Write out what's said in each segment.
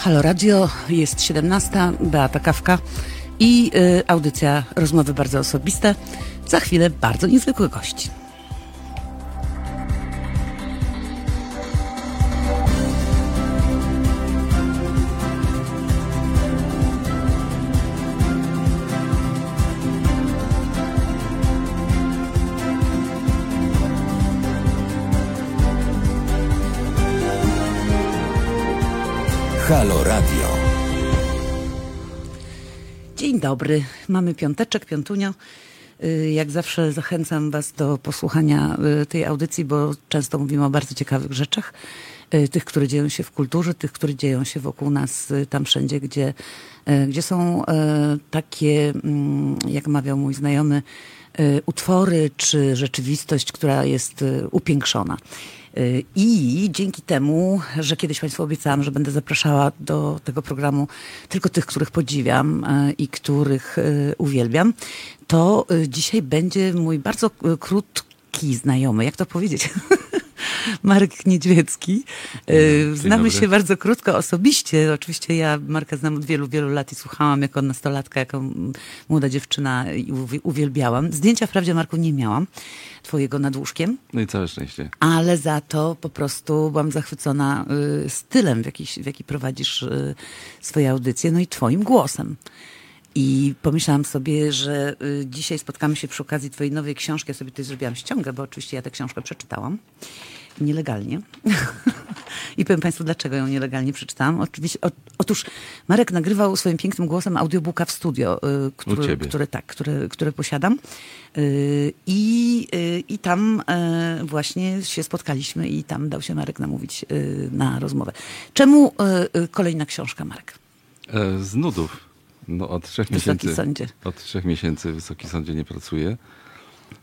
Halo Radio, jest 17, Beata Kawka i y, audycja Rozmowy bardzo osobiste. Za chwilę bardzo niezwykły gość. Halo Radio. Dzień dobry, mamy piąteczek, piątunio. Y, Jak zawsze zachęcam Was do posłuchania y, tej audycji, bo często mówimy o bardzo ciekawych rzeczach. y, Tych, które dzieją się w kulturze, tych, które dzieją się wokół nas, tam wszędzie, gdzie, gdzie są takie, mm, jak mawiał mój znajomy, utwory czy rzeczywistość, która jest upiększona. Y, I dzięki temu, że kiedyś Państwu obiecałam, że będę zapraszała do tego programu tylko tych, których podziwiam y, i których y, uwielbiam, to dzisiaj będzie mój bardzo krótki znajomy, jak to powiedzieć? Marek Niedźwiecki. Dzień Znamy się bardzo krótko osobiście. Oczywiście ja Marka znam od wielu, wielu lat i słuchałam jako nastolatka, jako młoda dziewczyna i uwi- uwielbiałam. Zdjęcia wprawdzie, Marku, nie miałam twojego nad łóżkiem No i całe szczęście. ale za to po prostu byłam zachwycona y, stylem, w jaki, w jaki prowadzisz y, swoje audycje, no i twoim głosem. I pomyślałam sobie, że y, dzisiaj spotkamy się przy okazji twojej nowej książki. Ja sobie tutaj zrobiłam ściągę, bo oczywiście ja tę książkę przeczytałam. Nielegalnie. I powiem Państwu, dlaczego ją nielegalnie przeczytałam. Oczywiście, o, otóż Marek nagrywał swoim pięknym głosem audiobooka w studio, y, który, które, tak, które, które posiadam. Y, I, y, I tam y, właśnie się spotkaliśmy i tam dał się Marek namówić y, na rozmowę. Czemu y, y, kolejna książka, Marek? E, z nudów. No, od trzech Wysoki miesięcy. Sądzie. Od trzech miesięcy Wysoki Sądzie nie pracuję.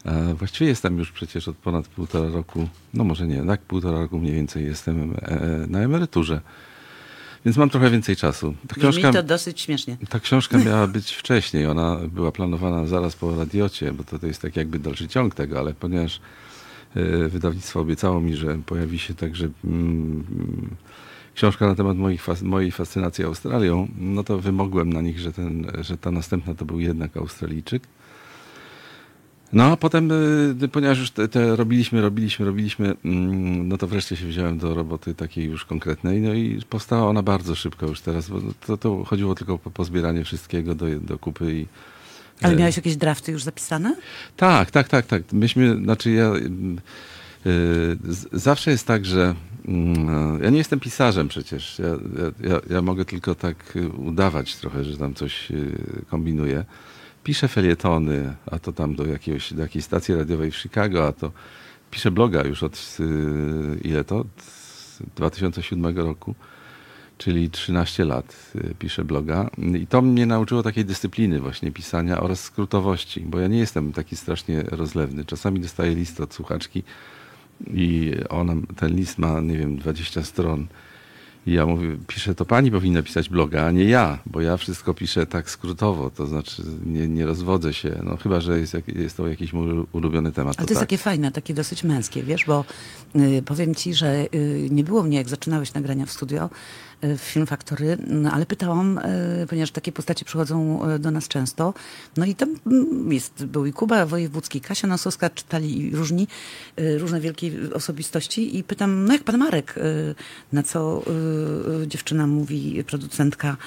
E, właściwie jestem już przecież od ponad półtora roku, no może nie, tak półtora roku mniej więcej jestem e, na emeryturze. Więc mam trochę więcej czasu. Ta Brzmi książka, to dosyć śmiesznie. ta książka miała być wcześniej. Ona była planowana zaraz po radiocie, bo to, to jest tak jakby dalszy ciąg tego, ale ponieważ e, wydawnictwo obiecało mi, że pojawi się także mm, książka na temat moich, fas- mojej fascynacji Australią, no to wymogłem na nich, że, ten, że ta następna to był jednak Australijczyk. No a potem, y, ponieważ już te, te robiliśmy, robiliśmy, robiliśmy, mm, no to wreszcie się wziąłem do roboty takiej już konkretnej. No i powstała ona bardzo szybko już teraz, bo to, to chodziło tylko po, po zbieranie wszystkiego do, do kupy i Ale e, miałeś jakieś drafty już zapisane? tak, tak, tak, tak. Myśmy, znaczy ja. ym, y, z- zawsze jest tak, że. Mm, Ja nie jestem pisarzem przecież. Ja, ja, ja, mogę tylko tak y, udawać trochę, że tam coś y, kombinuję. Piszę felietony, a to tam do, jakiegoś, do jakiejś stacji radiowej w Chicago, a to piszę bloga już od ile to? Od 2007 roku czyli 13 lat piszę bloga. I to mnie nauczyło takiej dyscypliny właśnie pisania oraz skrótowości, bo ja nie jestem taki strasznie rozlewny. Czasami dostaję list od słuchaczki i ona, ten list ma, nie wiem, 20 stron. I ja mówię, piszę, to pani powinna pisać bloga, a nie ja, bo ja wszystko piszę tak skrótowo, to znaczy nie, nie rozwodzę się, no chyba, że jest, jest to jakiś mój ulubiony temat. Ale to to jest tak. takie fajne, takie dosyć męskie, wiesz, bo y, powiem ci, że y, nie było mnie, jak zaczynałeś nagrania w studio w Film Factory, ale pytałam, y, ponieważ takie postacie przychodzą y, do nas często, no i tam jest, był i Kuba Wojewódzki, Kasia Nosowska, czytali różni, różne wielkie osobistości i pytam, no jak pan Marek, na co dziewczyna mówi, producentka,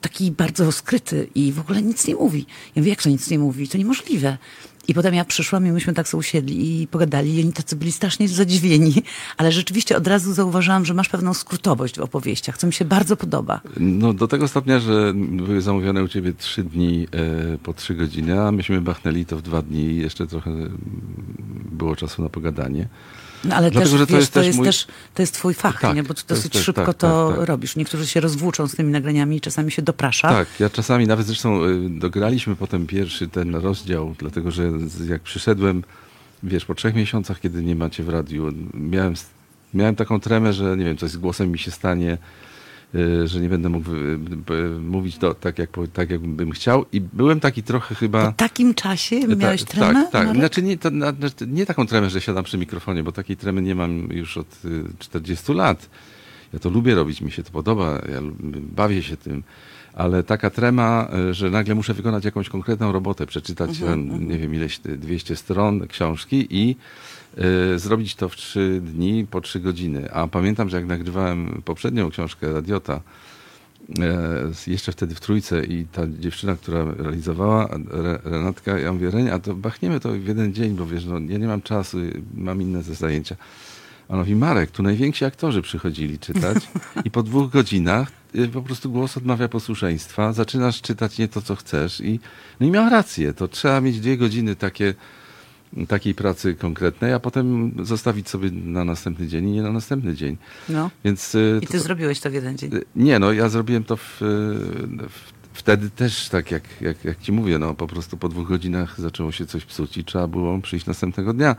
taki bardzo skryty i w ogóle nic nie mówi. Ja mówię, jak to nic nie mówi? To niemożliwe. I potem ja przyszłam i myśmy tak sobie usiedli i pogadali i oni tacy byli strasznie zadziwieni, ale rzeczywiście od razu zauważyłam, że masz pewną skrótowość w opowieściach, co mi się bardzo podoba. No do tego stopnia, że były zamówione u ciebie trzy dni e, po trzy godziny, a myśmy machnęli to w dwa dni i jeszcze trochę było czasu na pogadanie. No ale Dlatego, też, że to wiesz, jest to też jest mój- też, to jest twój fach, Tak, nie? bo dosyć też- szybko tak, to tak, tak. robisz. Niektórzy się rozwłóczą z tymi nagraniami i czasami się doprasza. Tak, ja czasami nawet zresztą y, dograliśmy potem pierwszy ten rozdział, dlatego że jak przyszedłem, wiesz, po trzech miesiącach, kiedy nie macie w radiu, miałem, miałem taką tremę, że nie wiem, coś z głosem mi się stanie, że nie będę mógł y, y, mówić to, tak, jak, tak, jakbym chciał i byłem taki trochę chyba... Po takim czasie miałeś Ta- tremę? Tak, tak. Marek? Znaczy nie, to, na- znaczy nie taką tremę, że siadam przy mikrofonie, bo takiej tremy nie mam już od y, 40 lat. Ja to lubię robić, mi się to podoba, ja bawię się tym, ale taka trema, że nagle muszę wykonać jakąś konkretną robotę, przeczytać tam, nie wiem ileś, te 200 stron książki i zrobić to w trzy dni po trzy godziny. A pamiętam, że jak nagrywałem poprzednią książkę Radiota, e, jeszcze wtedy w trójce i ta dziewczyna, która realizowała, Re, Renatka, ja mówię, Renia, to bachniemy to w jeden dzień, bo wiesz, no, ja nie mam czasu, mam inne zajęcia. A on mówi, Marek, tu najwięksi aktorzy przychodzili czytać i po dwóch godzinach y, po prostu głos odmawia posłuszeństwa, zaczynasz czytać nie to, co chcesz i, no i miał rację, to trzeba mieć dwie godziny takie, takiej pracy konkretnej, a potem zostawić sobie na następny dzień i nie na następny dzień. No. Więc y, I to- ty zrobiłeś to w jeden dzień. Y, Nie, no ja zrobiłem to w, y, w, wtedy też tak, jak, jak, jak ci mówię, no po prostu po dwóch godzinach zaczęło się coś psuć i trzeba było przyjść następnego dnia.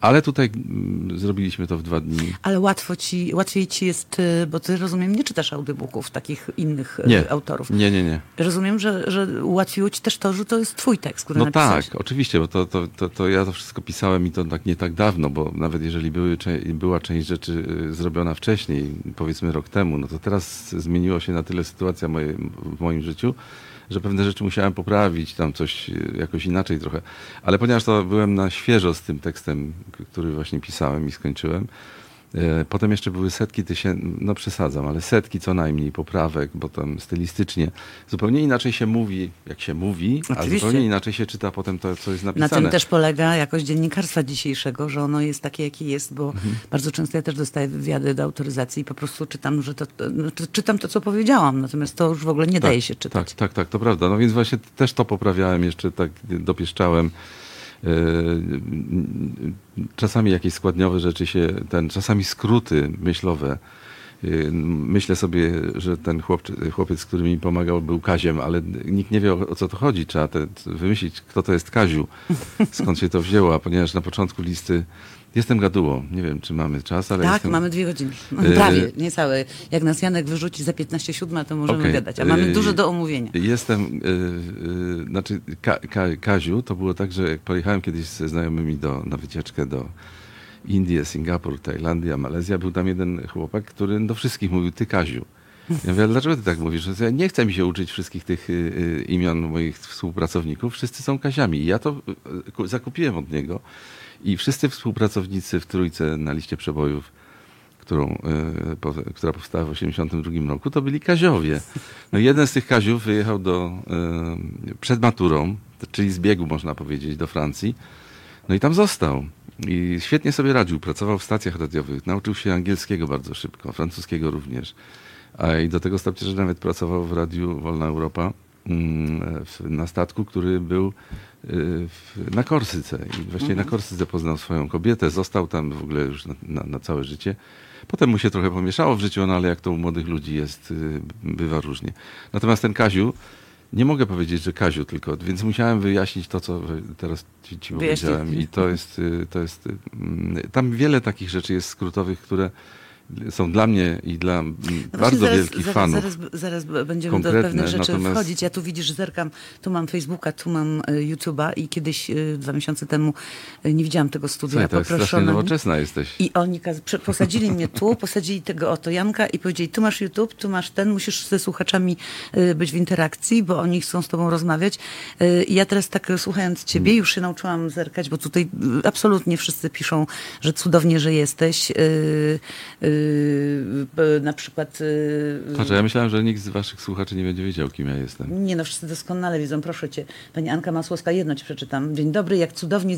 Ale tutaj mm, zrobiliśmy to w dwa dni. Ale łatwo ci, łatwiej ci jest, y, bo ty rozumiem, nie czytasz audiobooków takich innych y, Nie, autorów. nie, nie, nie. Rozumiem, że, że ułatwiło ci też to, że to jest twój tekst, który No napisałeś. tak, oczywiście, bo to, to, to, to ja to wszystko pisałem i to tak nie tak dawno, bo nawet jeżeli były, była część rzeczy y, zrobiona wcześniej, powiedzmy rok temu, no to teraz zmieniła się na tyle sytuacja moje, w moim życiu, że pewne rzeczy musiałem poprawić, tam coś y, jakoś inaczej trochę. Ale ponieważ to byłem na świeżo z tym tekstem, który właśnie pisałem i skończyłem, e, Potem jeszcze były setki tysięcy, no przesadzam, ale setki co najmniej poprawek, bo tam stylistycznie zupełnie inaczej się mówi, jak się mówi, a Oczywiście. zupełnie inaczej się czyta potem to, co jest Na napisane. tym też polega jakość dziennikarstwa dzisiejszego, że ono jest takie, jakie jest, bo Mhm. bardzo często ja też dostaję wywiady do autoryzacji i po prostu czytam, że to, no, to czytam to, co powiedziałam, natomiast to już w ogóle nie daje się czytać. Tak, tak, tak, to prawda. No więc właśnie też to poprawiałem, jeszcze tak dopieszczałem. Yy, Czasami jakieś składniowe rzeczy się, ten, czasami skróty myślowe. Yy, Myślę sobie, że ten chłopczy, chłopiec, który mi pomagał, był Kaziem, ale nikt nie wie o, o co to chodzi. Trzeba te, wymyślić, kto to jest Kaziu, skąd się to wzięło, a ponieważ na początku listy jestem gadułą. Nie wiem, czy mamy czas, ale Tak, jestem... mamy dwie godziny. Yy, Prawie, niecałe. Jak nas Janek wyrzuci za 15 siódma, to możemy Okej. gadać. A mamy Yy, dużo do omówienia. Jestem, y, y, znaczy Ka, Ka, Kaziu, to było tak, że jak pojechałem kiedyś ze znajomymi do, na wycieczkę do Indii, Singapur, Tajlandia, Malezja, był tam jeden chłopak, który do wszystkich mówił, ty Kaziu. Ja mówię, dlaczego ty tak mówisz? Ja nie chcę mi się uczyć wszystkich tych imion moich współpracowników, wszyscy są Kaziami. I ja to ku- zakupiłem od niego i wszyscy współpracownicy w Trójce na liście przebojów którą, e, która powstała w 1982 roku, to byli Kaziowie. No jeden z tych Kaziów wyjechał do, e, przed maturą, czyli z biegu można powiedzieć, do Francji. No i tam został. I świetnie sobie radził. Pracował w stacjach radiowych. Nauczył się angielskiego bardzo szybko, francuskiego również. A i do tego stopnia, że nawet pracował w Radiu Wolna Europa na statku, który był y, na Korsyce. I właśnie na Korsyce poznał swoją kobietę. Został tam w ogóle już na, na, na całe życie. Potem mu się trochę pomieszało w życiu, no ale jak to u młodych ludzi jest, y, bywa różnie. Natomiast ten Kaziu, nie mogę powiedzieć, że Kaziu tylko, więc musiałem wyjaśnić to, co teraz ci, ci powiedziałem. I to jest, y, to jest, mm, tam wiele takich rzeczy jest skrótowych, które są dla mnie i dla mm, No bardzo zaraz, wielkich zaraz, fanów. Zaraz, zaraz będziemy do pewnych rzeczy natomiast- wchodzić. Ja tu widzisz, zerkam, tu mam Facebooka, tu mam y, YouTube'a i kiedyś y, dwa miesiące temu y, nie widziałam tego studia. Słuchaj, to jest nowoczesna jesteś. I oni posadzili mnie tu, posadzili tego oto Janka i powiedzieli, tu masz YouTube, tu masz ten, musisz ze słuchaczami być w interakcji, bo oni chcą z tobą rozmawiać. I ja teraz tak słuchając ciebie, już się nauczyłam zerkać, bo tutaj absolutnie wszyscy piszą, że cudownie, że jesteś. Y, y, na przykład... y, Patrz, ja myślałem, że nikt z waszych słuchaczy nie będzie wiedział, kim ja jestem. nie no, wszyscy doskonale wiedzą, proszę cię. Pani Anka Masłowska, jedno ci przeczytam. Dzień dobry, jak cudownie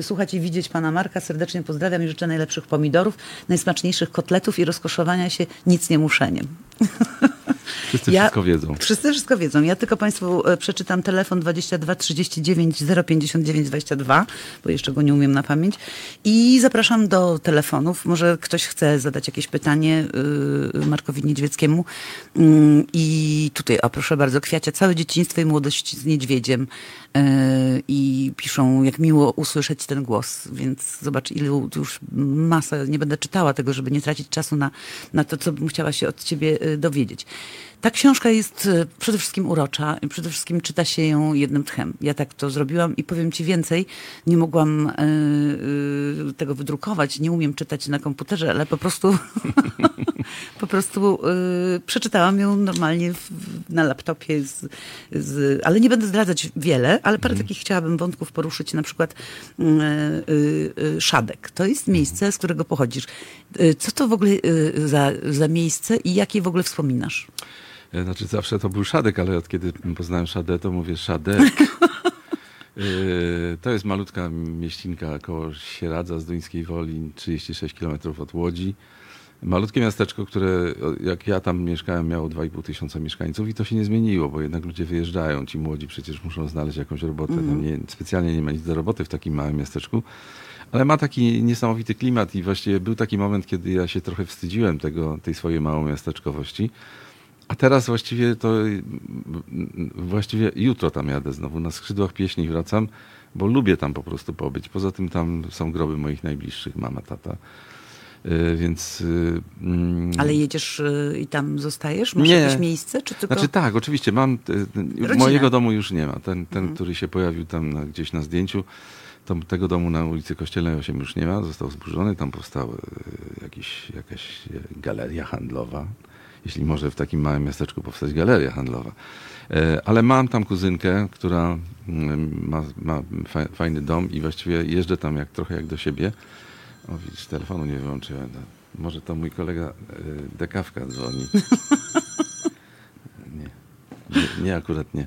słuchać i widzieć pana Marka. Serdecznie pozdrawiam i życzę najlepszych pomidorów, najsmaczniejszych kotletów i rozkoszowania się nic nie muszeniem. Wszyscy Ja- wszystko wiedzą. Wszyscy wszystko wiedzą. Ja tylko Państwu e, przeczytam telefon 22 39 059 22, bo jeszcze go nie umiem na pamięć. I zapraszam do telefonów. Może ktoś chce zadać jakieś pytanie y, Markowi Niedźwieckiemu. Mm, I tutaj, o proszę bardzo, Kwiacia, całe dzieciństwo i młodość z niedźwiedziem. Y, I piszą, jak miło usłyszeć ten głos. Więc zobacz, ilu już masa, nie będę czytała tego, żeby nie tracić czasu na, na to, co bym chciała się od ciebie y, dowiedzieć. Ta książka jest e, przede wszystkim urocza i przede wszystkim czyta się ją jednym tchem. Ja tak to zrobiłam i powiem ci więcej. Nie mogłam e, e, tego wydrukować, nie umiem czytać na komputerze, ale po prostu po prostu przeczytałam ją normalnie w, na laptopie, z, z, ale nie będę zdradzać wiele, ale parę takich chciałabym wątków poruszyć, na przykład mm, Szadek. To jest miejsce, z którego pochodzisz. Co to w ogóle za, za miejsce i jak je w ogóle wspominasz? E, Znaczy zawsze to był Szadek, ale od kiedy poznałem Szadę, to mówię Szadek. E, To jest malutka mieścinka koło Sieradza z Duńskiej Woli, 36 km od Łodzi. Malutkie miasteczko, które jak ja tam mieszkałem, miało 2,5 tysiąca mieszkańców i to się nie zmieniło, bo jednak ludzie wyjeżdżają. Ci młodzi przecież muszą znaleźć jakąś robotę. Tam nie, specjalnie nie ma nic do roboty w takim małym miasteczku. Ale ma taki niesamowity klimat i właściwie był taki moment, kiedy ja się trochę wstydziłem tego, tej swojej małomiasteczkowości. A teraz właściwie to właściwie jutro tam jadę znowu. Na skrzydłach pieśni wracam, bo lubię tam po prostu pobyć. Poza tym tam są groby moich najbliższych, mama, tata. Y, Więc. y, mm, Ale jedziesz y, i tam zostajesz? Masz Nie. jakieś miejsce? Czy tylko... Znaczy tak, oczywiście. Mam. Rodzinę. Mojego domu już nie ma. Ten, ten który się pojawił tam na, gdzieś na zdjęciu, to tego domu na ulicy Kościelnej 8 już nie ma. Został zburzony. Tam powstała jakiś, jakaś galeria handlowa. Jeśli może w takim małym miasteczku powstać galeria handlowa. E, Ale mam tam kuzynkę, która mm, ma, ma fa- fajny dom i właściwie jeżdżę tam jak, trochę jak do siebie. O widzisz, telefonu nie wyłączyłem. No, Może to mój kolega y, Dekawka dzwoni. Nie, nie, nie akurat nie.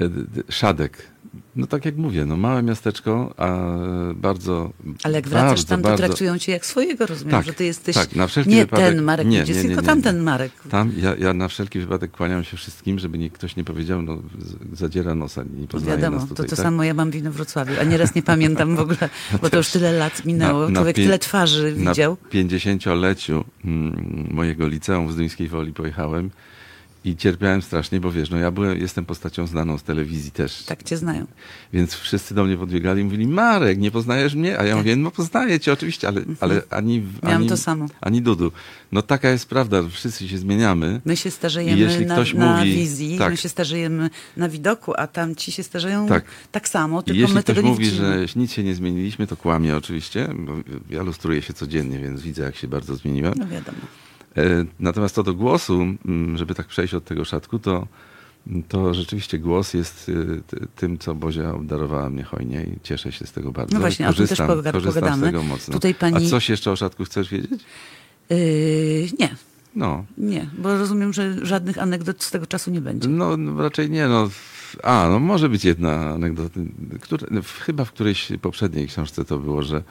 E, Szadek. No tak jak mówię, no małe miasteczko, a bardzo. Ale jak wracasz bardzo, tam, to bardzo, traktują cię jak swojego, rozumiem, Tak, że ty jesteś tak, na wszelki nie wypadek- ten Marek nie, nie, nie, tylko tamten. Marek. Tam ja, ja na wszelki wypadek kłaniam się wszystkim, żeby nie, ktoś nie powiedział, no zadziera nosa, nie No poznaje wiadomo, nas to tutaj. to tak? samo ja mam wino w Wrocławiu, a nieraz nie pamiętam w ogóle, bo to już tyle lat minęło. Na- Człowiek tyle twarzy widział. Na 50-leciu mm, mojego liceum z Duńskiej Woli pojechałem i cierpiałem strasznie, bo wiesz, no ja byłem, jestem postacią znaną z telewizji też. Tak cię znają. Więc wszyscy do mnie podbiegali i mówili, Marek, nie poznajesz mnie? A ja mówię, no poznaję cię oczywiście, ale, ale ani, Mhm. Miałam ani, to samo. ani Dudu. No taka jest prawda, wszyscy się zmieniamy. My się I starzejemy jeśli na, ktoś na mówi- wizji, tak. my się starzejemy na widoku, a tam ci się starzeją tak, Tak. samo, I tylko jeśli my ktoś tego nie mówi, że nic się nie zmieniliśmy, to kłamie oczywiście. Bo ja lustruję się codziennie, więc widzę, jak się bardzo zmieniłem. No wiadomo. E, Natomiast co do głosu, mm, żeby tak przejść od tego szatku, to, to rzeczywiście głos jest ty- tym, co Bozia obdarowała mnie hojnie i cieszę się z tego bardzo. No właśnie, o tym też korzystam, poga- korzystam pogadamy. z tego mocno. Tutaj pani- A coś jeszcze o szatku chcesz wiedzieć? Yy, nie, No, nie, bo rozumiem, że żadnych anegdot z tego czasu nie będzie. no no raczej nie. No. A, no może być jedna anegdota. Które, no, chyba w którejś poprzedniej książce to było, że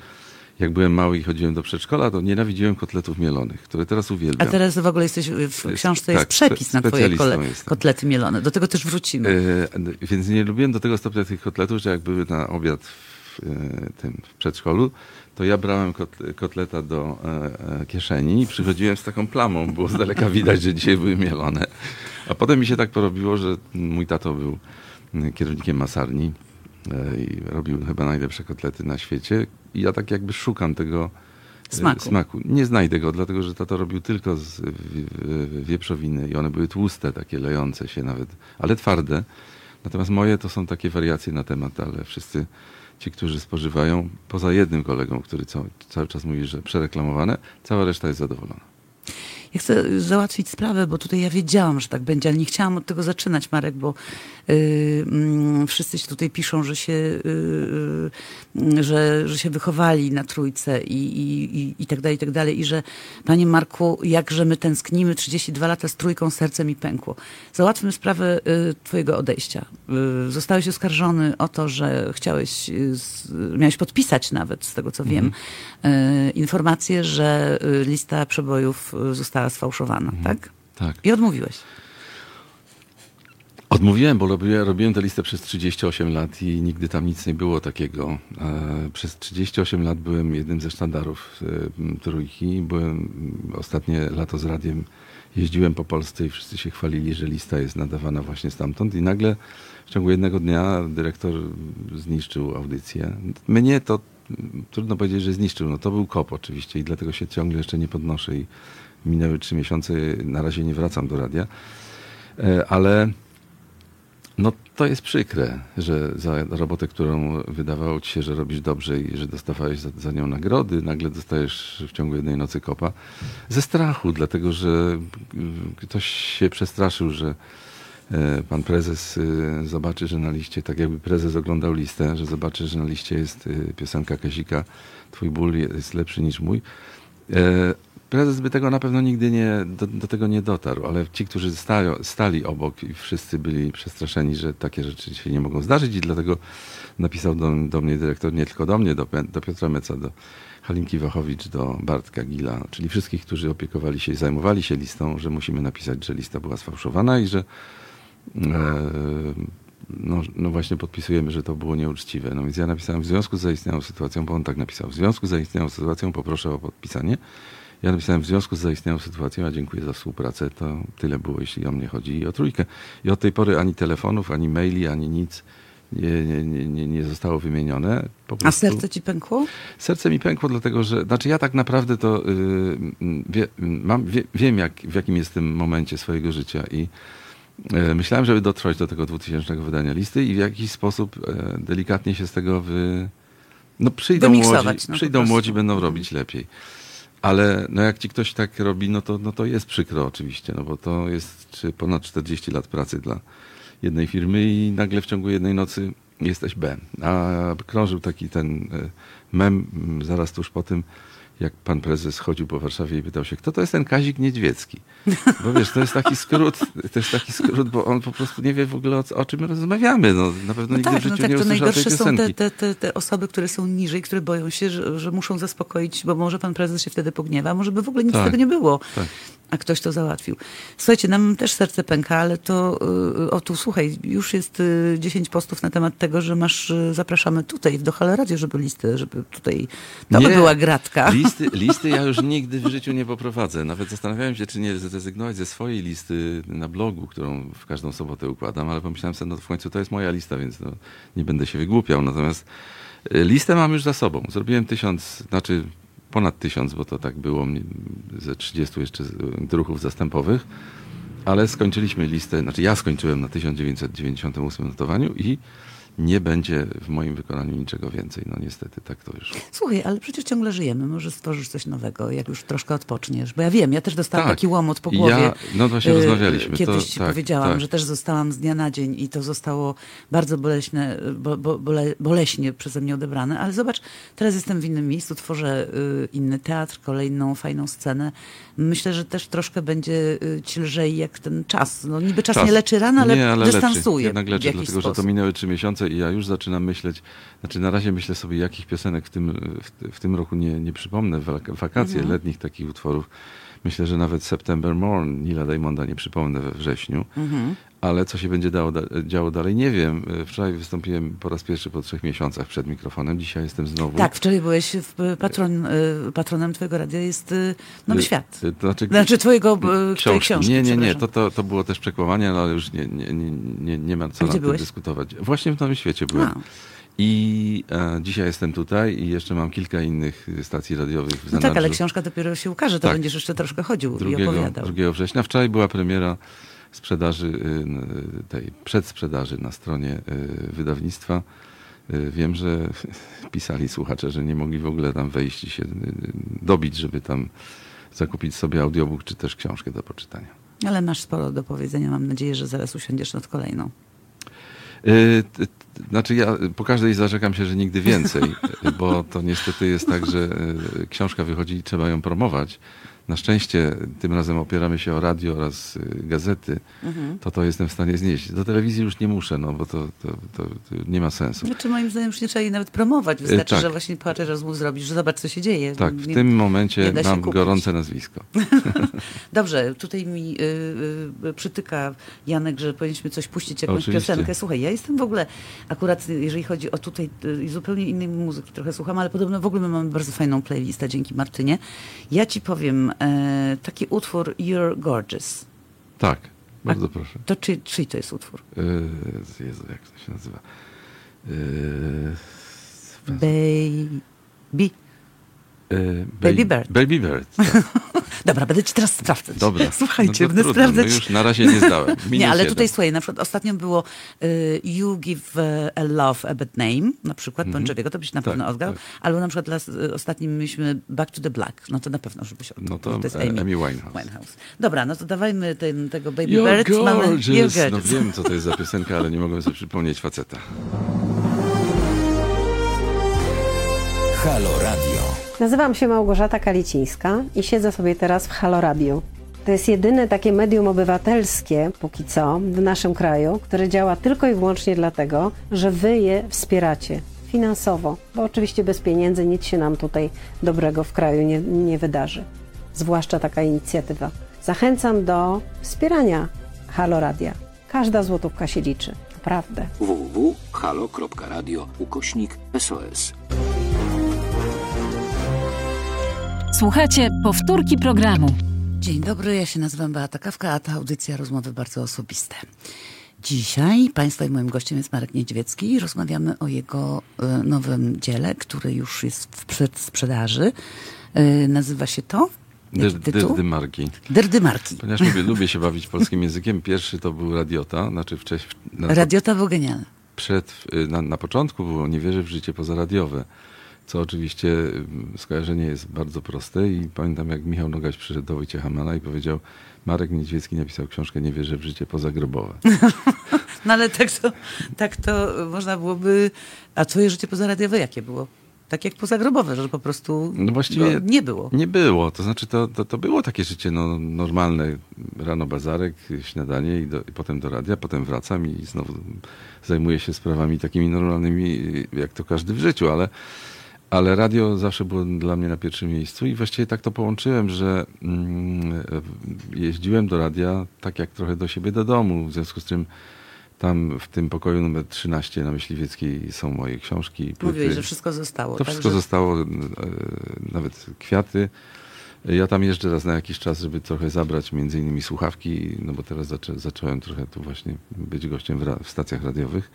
jak byłem mały i chodziłem do przedszkola, to nienawidziłem kotletów mielonych, które teraz A uwielbiam. teraz w ogóle jesteś, w książce jest tak, przepis na twoje kole, kotlety mielone. Do tego też wrócimy. E, więc nie lubiłem do tego stopnia tych kotletów, że jak były na obiad w, e, tym, w przedszkolu, to ja brałem kot, kotleta do e, e, kieszeni i przychodziłem z taką plamą. Było z daleka widać, że dzisiaj były mielone. A potem mi się tak porobiło, że mój tato był kierownikiem masarni i robił chyba najlepsze kotlety na świecie. I ja tak jakby szukam tego e, Smaku. smaku. Nie znajdę go, dlatego że tato robił tylko z wieprzowiny i one były tłuste, takie lejące się nawet, ale twarde. Natomiast moje to są takie wariacje na temat, ale wszyscy ci, którzy spożywają, poza jednym kolegą, który cały czas mówi, że przereklamowane, cała reszta jest zadowolona. Ja chcę załatwić sprawę, bo tutaj ja wiedziałam, że tak będzie, ale nie chciałam od tego zaczynać, Marek, bo y, mm, wszyscy się tutaj piszą, że się, y, y, że, że się wychowali na trójce i, i, i, i tak dalej, i tak dalej. I że, panie Marku, jakże my tęsknimy 32 lata z trójką, serce mi pękło. Załatwmy sprawę y, twojego odejścia. Y, zostałeś oskarżony o to, że chciałeś, miałeś podpisać nawet, z tego co wiem, y, informację, że lista przebojów y, sfałszowana, tak? Tak. I odmówiłeś. Odmówiłem, bo robiłem, robiłem tę listę przez 38 lat i nigdy tam nic nie było takiego. E, Przez 38 lat byłem jednym ze sztandarów e, trójki. Byłem ostatnie lato z radiem, jeździłem po Polsce i wszyscy się chwalili, że lista jest nadawana właśnie stamtąd i nagle w ciągu jednego dnia dyrektor zniszczył audycję. Mnie to trudno powiedzieć, że zniszczył. No to był kop oczywiście i dlatego się ciągle jeszcze nie podnoszę i minęły trzy miesiące, na razie nie wracam do radia. E, ale no to jest przykre, że za robotę, którą wydawało ci się, że robisz dobrze i że dostawałeś za, za nią nagrody, nagle dostajesz w ciągu jednej nocy kopa. Ze strachu, dlatego że ktoś się przestraszył, że e, pan prezes e, zobaczy, że na liście, tak jakby prezes oglądał listę, że zobaczy, że na liście jest piosenka Kazika, twój ból jest lepszy niż mój. Prezes by tego na pewno nigdy nie, do, do tego nie dotarł, ale ci, którzy stali, stali obok i wszyscy byli przestraszeni, że takie rzeczy się nie mogą zdarzyć i dlatego napisał do, do mnie dyrektor, nie tylko do mnie, do, do Piotra Meca, do Halinki Wachowicz, do Bartka Gila, czyli wszystkich, którzy opiekowali się i zajmowali się listą, że musimy napisać, że lista była sfałszowana i że e, no, no właśnie podpisujemy, że to było nieuczciwe. No więc ja napisałem w związku z zaistniałą sytuacją, bo on tak napisał, w związku z zaistniałą sytuacją poproszę o podpisanie. Ja napisałem w związku z zaistniałą sytuacją, a dziękuję za współpracę, to tyle było, jeśli o mnie chodzi i o trójkę. I od tej pory ani telefonów, ani maili, ani nic nie, nie, nie, nie zostało wymienione. a serce ci pękło? Serce mi pękło, dlatego że, znaczy ja tak naprawdę to yy, wie, mam, wie, wiem, jak, w jakim jestem momencie swojego życia i yy, myślałem, żeby dotrwać do tego 2000 wydania listy i w jakiś sposób yy, delikatnie się z tego wy... No przyjdą młodzi, no, przyjdą młodzi, będą robić lepiej. Ale no jak ci ktoś tak robi, no to, no to jest przykro oczywiście, no bo to jest czy ponad 40 lat pracy dla jednej firmy i nagle w ciągu jednej nocy jesteś B. A krążył taki ten e, mem zaraz tuż po tym, jak pan prezes chodził po Warszawie i pytał się, kto to jest ten Kazik Niedźwiecki? Bo wiesz, to jest taki skrót, to jest taki skrót, bo on po prostu nie wie w ogóle o, o czym rozmawiamy. No, na pewno no nigdy tak, w życiu no tak, nie to najgorsze są te, te, te, te, osoby, które są niżej, które boją się, że, że, muszą zaspokoić, bo może pan prezes się wtedy pogniewa, może by w ogóle nic tak, tego nie było. Tak a ktoś to załatwił. Słuchajcie, nam też serce pęka, ale to yy, o tu słuchaj, już jest yy, 10 postów na temat tego, że masz, yy, zapraszamy tutaj do Halo Radio, żeby listy, żeby tutaj, to nie, by była gratka. Listy, listy ja już nigdy w życiu nie poprowadzę. Nawet zastanawiałem się, czy nie zrezygnować ze swojej listy na blogu, którą w każdą sobotę układam, ale pomyślałem sobie, no w końcu to jest moja lista, więc no, nie będę się wygłupiał. Natomiast y, listę mam już za sobą. Zrobiłem tysiąc, znaczy ponad tysiąc, bo to tak było ze 30 jeszcze druhów zastępowych, ale skończyliśmy listę, znaczy ja skończyłem na 1998 notowaniu i nie będzie w moim wykonaniu niczego więcej. No niestety tak to już. Słuchaj, ale przecież ciągle żyjemy. Może stworzysz coś nowego, jak już troszkę odpoczniesz. Bo ja wiem, ja też dostałam tak. taki łomot po głowie. Ja, no właśnie rozmawialiśmy. Kiedyś to, ci tak, powiedziałam, tak. że też zostałam z dnia na dzień i to zostało bardzo boleśne, bo, bo, bole, boleśnie przeze mnie odebrane. Ale zobacz, teraz jestem w innym miejscu, tworzę y, inny teatr, kolejną fajną scenę. Myślę, że też troszkę będzie y, ci lżej jak ten czas. No niby czas, czas. nie leczy ran, ale, nie, ale dystansuje. Leczy. Jednak leczy, dlatego sposób. że to minęły trzy miesiące i ja już zaczynam myśleć, znaczy na razie myślę sobie, jakich piosenek w tym, w, w tym roku nie, nie przypomnę, wakacje mhm. letnich takich utworów. Myślę, że nawet September Morn Nila Diamonda nie przypomnę we wrześniu, mhm. Ale co się będzie dało, działo dalej, nie wiem. Wczoraj wystąpiłem po raz pierwszy po trzech miesiącach przed mikrofonem, dzisiaj jestem znowu. Tak, wczoraj byłeś w patron, y, patronem twojego radia jest Nowy Świat. To znaczy, znaczy twojego książki. książki. Nie, nie, nie, to, to, to było też przekłamanie, ale już nie, nie, nie, nie, nie ma co na tym dyskutować. Właśnie w Nowym Świecie byłem. A. I e, dzisiaj jestem tutaj i jeszcze mam kilka innych stacji radiowych w No tak, ale książka dopiero się ukaże, to tak. będziesz jeszcze troszkę chodził 2, i opowiadał. 2 września. Wczoraj była premiera sprzedaży, y, tej przedsprzedaży na stronie y, wydawnictwa. Y, wiem, że pisali słuchacze, że nie mogli w ogóle tam wejść i się dobić, żeby tam zakupić sobie audiobook czy też książkę do poczytania. Ale masz sporo do powiedzenia. Mam nadzieję, że zaraz usiądziesz nad kolejną. Znaczy ja po każdej zarzekam się, że nigdy więcej, bo to niestety jest tak, że książka wychodzi i trzeba ją promować. Na szczęście tym razem opieramy się o radio oraz y, gazety, mhm. to to jestem w stanie znieść. Do telewizji już nie muszę, no bo to, to, to, to nie ma sensu. Znaczy moim zdaniem już nie trzeba jej nawet promować. Wystarczy, tak. że właśnie parę rozmów zrobisz, że zobacz, co się dzieje. Tak, w nie, tym momencie mam kupić. gorące nazwisko. Dobrze, tutaj mi y, y, przytyka Janek, że powinniśmy coś puścić, jakąś Oczywiście. piosenkę. Słuchaj, ja jestem w ogóle, akurat jeżeli chodzi o tutaj, y, zupełnie innej muzyki trochę słucham, ale podobno w ogóle my mamy bardzo fajną playlistę dzięki Martynie. Ja ci powiem, taki utwór You're Gorgeous. Tak, bardzo A, proszę. To czy, czy to jest utwór? E, Jezu, jak to się nazywa? E, baby. E, baby Bird. Baby Bird. Tak. Dobra, będę ci teraz sprawdzać. Dobra. Słuchajcie, no to będę trudno, sprawdzać. No już na razie nie zdałem. Minus Nie, ale jeden. tutaj słuchaj, na przykład ostatnio było y, You Give y, a Love a Bad Name, na przykład Bon Joviego, to byś na Tak, pewno odgrał. tak. Albo na przykład dla, y, ostatnim mieliśmy Back to the Black, no to na pewno, żebyś odgrał. No to, bo jest Amy, Amy Winehouse. Dobra, no to dawajmy ten, tego Baby You're. Mamy, gorgeous. You're No gorgeous. wiem, co to jest za piosenka, ale nie mogłem sobie przypomnieć faceta. Halo Radio. Nazywam się Małgorzata Kalicińska i siedzę sobie teraz w Halo Radio. To jest jedyne takie medium obywatelskie, póki co, w naszym kraju, które działa tylko i wyłącznie dlatego, że wy je wspieracie finansowo, bo oczywiście bez pieniędzy nic się nam tutaj dobrego w kraju nie, nie wydarzy. Zwłaszcza taka inicjatywa. Zachęcam do wspierania Halo Radia. Każda złotówka się liczy, naprawdę. www.halo.radio ukośnik SOS. Słuchajcie powtórki programu. Dzień dobry, ja się nazywam Beata Kawka, a ta audycja rozmowy bardzo osobiste. Dzisiaj Państwa i moim gościem jest Marek Niedźwiecki i rozmawiamy o jego e, nowym dziele, który już jest w przedsprzedaży. E, Nazywa się to? Dyrdymarki. Dyrdymarki. Ponieważ lubię, lubię się bawić polskim językiem, pierwszy to był Radiota, znaczy wcześniej... Radiota był genialny. przed, y, na, na początku było Nie wierzę w życie pozaradiowe, co oczywiście y, skojarzenie jest bardzo proste i pamiętam jak Michał Nogaś przyszedł do Wojciecha Mana i powiedział Marek Niedźwiecki napisał książkę Nie wierzę w życie pozagrobowe. No ale tak to, tak to można byłoby... A twoje życie pozaradiowe jakie było? Tak jak pozagrobowe, że po prostu No właściwie nie było. Nie było, to znaczy to, to, to było takie życie no, normalne. Rano bazarek, śniadanie i, do, i potem do radia, potem wracam i znowu zajmuję się sprawami takimi normalnymi, jak to każdy w życiu, ale, ale radio zawsze było dla mnie na pierwszym miejscu i właściwie tak to połączyłem, że mm, jeździłem do radia tak jak trochę do siebie do domu, w związku z czym tam w tym pokoju numer 13 na Myśliwieckiej są moje książki. płyty. Mówiłeś, że wszystko zostało. To tak, wszystko że- zostało, e, nawet kwiaty. Ja tam jeżdżę raz na jakiś czas, żeby trochę zabrać między innymi słuchawki, no bo teraz zaczę, zacząłem trochę tu właśnie być gościem w, w stacjach radiowych.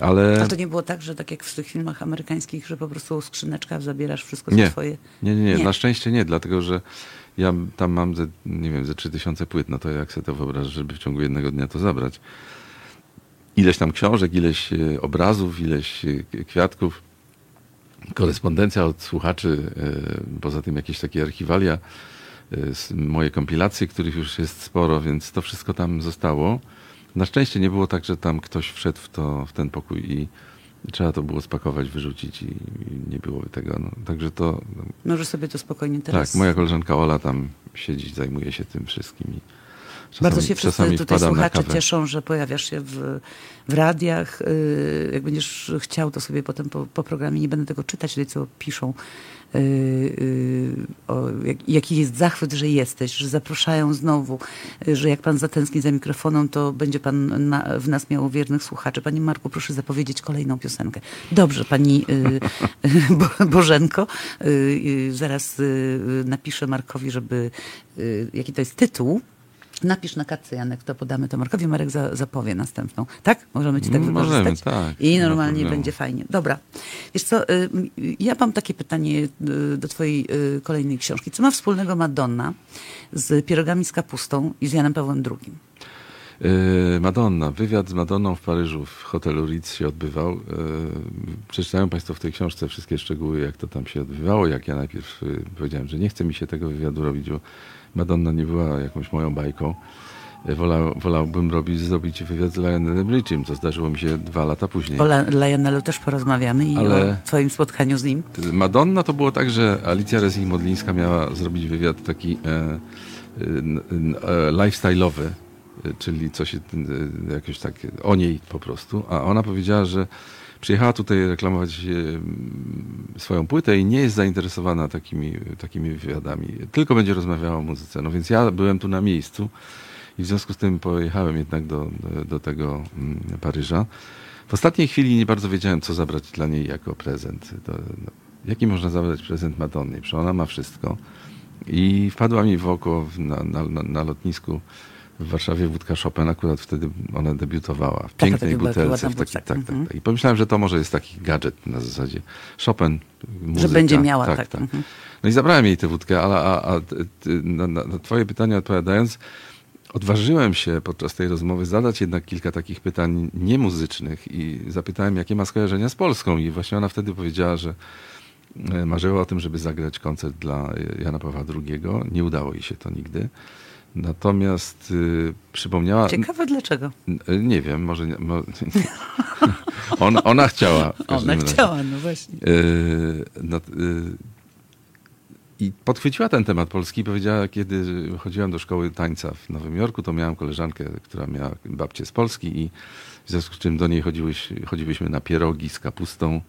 Ale A to nie było tak, że tak jak w tych filmach amerykańskich, że po prostu skrzyneczka zabierasz wszystko nie, twoje. nie, nie, nie, Nie. na szczęście nie, dlatego że ja tam mam, ze, nie wiem, ze 3000 płyt, no to jak sobie to wyobrażasz, żeby w ciągu jednego dnia to zabrać. Ileś tam książek, ileś e, obrazów, ileś e, kwiatków, korespondencja od słuchaczy, e, poza tym jakieś takie archiwalia, moje kompilacje, których już jest sporo, więc to wszystko tam zostało. Na szczęście nie było tak, że tam ktoś wszedł w, to, w ten pokój i trzeba to było spakować, wyrzucić i, i nie było tego. No. Także to, Możesz sobie to spokojnie teraz... tak, moja koleżanka Ola tam siedzi, zajmuje się tym wszystkim. I czasami, Bardzo się wszyscy tutaj słuchacze cieszą, że pojawiasz się w, w radiach. Yy, Jak będziesz chciał, to sobie potem po, po programie, nie będę tego czytać, tutaj co piszą, o, jak, jaki jest zachwyt, że jesteś, że zapraszają znowu, yy, że jak pan zatęskni za mikrofonem, to będzie pan na, w nas miał wiernych słuchaczy. Panie Marku, proszę zapowiedzieć kolejną piosenkę. Dobrze, pani Bo- Bożenko. Zaraz napiszę Markowi, żeby, jaki to jest tytuł. Napisz na kartce, Janek, to podamy to Markowi. Marek za, zapowie następną. Tak? Możemy ci tak Mm, wykorzystać? możemy, tak. I Nie ma normalnie będzie fajnie. Dobra. Wiesz co, y, ja mam takie pytanie y, do twojej y, kolejnej książki. Co ma wspólnego Madonna z pierogami z kapustą i z Janem Pawłem II? Yy, Madonna. Wywiad z Madonną w Paryżu w hotelu Ritz się odbywał. Yy, Przeczytają Państwo w tej książce wszystkie szczegóły, jak to tam się odbywało. Jak ja najpierw yy, powiedziałem, że nie chce mi się tego wywiadu robić, bo Madonna nie była jakąś moją bajką. Wolał, wolałbym robić, zrobić wywiad z Lionelem Richiem, co zdarzyło mi się dwa lata później. O Lionelu też porozmawiamy i Ale- o twoim spotkaniu z nim. Madonna to było tak, że Alicja Resing-Modlińska miała zrobić wywiad taki e, e, e, lifestyle'owy, czyli coś e, jakoś tak o niej po prostu, a ona powiedziała, że przyjechała tutaj reklamować e, m, swoją płytę i nie jest zainteresowana takimi, takimi wywiadami, tylko będzie rozmawiała o muzyce. No więc ja byłem tu na miejscu i w związku z tym pojechałem jednak do, do, tego mm, Paryża. W ostatniej chwili nie bardzo wiedziałem, co zabrać dla niej jako prezent. No, jaki można zabrać prezent Madonnie? Przecież ona ma wszystko. I wpadła mi w oko na, na, na lotnisku w Warszawie wódka Chopin. Akurat wtedy ona debiutowała w Taka pięknej to była butelce. W taki, tak, tak, tak. I pomyślałem, że to może jest taki gadżet na zasadzie Chopin, muzyka. będzie miała, tak. Mhm. No i zabrałem jej tę wódkę, ale a, a, na, na twoje pytanie odpowiadając, odważyłem się podczas tej rozmowy zadać jednak kilka takich pytań niemuzycznych i zapytałem, jakie ma skojarzenia z Polską i właśnie ona wtedy powiedziała, że e, marzyła o tym, żeby zagrać koncert dla e, Jana Pawła II. Nie udało jej się to nigdy. Natomiast y, przypomniała... Ciekawe dlaczego. Nie wiem, może nie. Mo, ona, ona chciała. Ona chciała, no właśnie. Yy, no, yy, I podchwyciła ten temat polski i powiedziała, kiedy chodziłem do szkoły tańca w Nowym Jorku, to miałam koleżankę, która miała babcię z Polski i w związku z czym do niej chodziłyś, chodziłyśmy na pierogi z kapustą.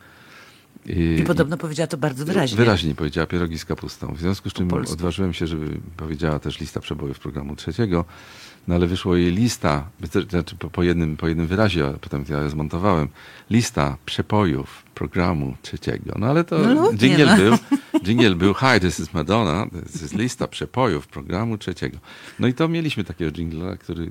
I podobno powiedziała to bardzo wyraźnie. Wyraźnie powiedziała pierogi z kapustą. W związku z czym odważyłem się, żeby powiedziała też lista przebojów programu trzeciego. No ale wyszło jej lista, znaczy po, po, jednym, po jednym wyrazie, a potem ja ją zmontowałem. Lista przepojów programu trzeciego. No ale to No dżingiel był. Dżingiel był, hi, this is Madonna, this is lista przepojów programu trzeciego. No i to mieliśmy takiego dżingla, który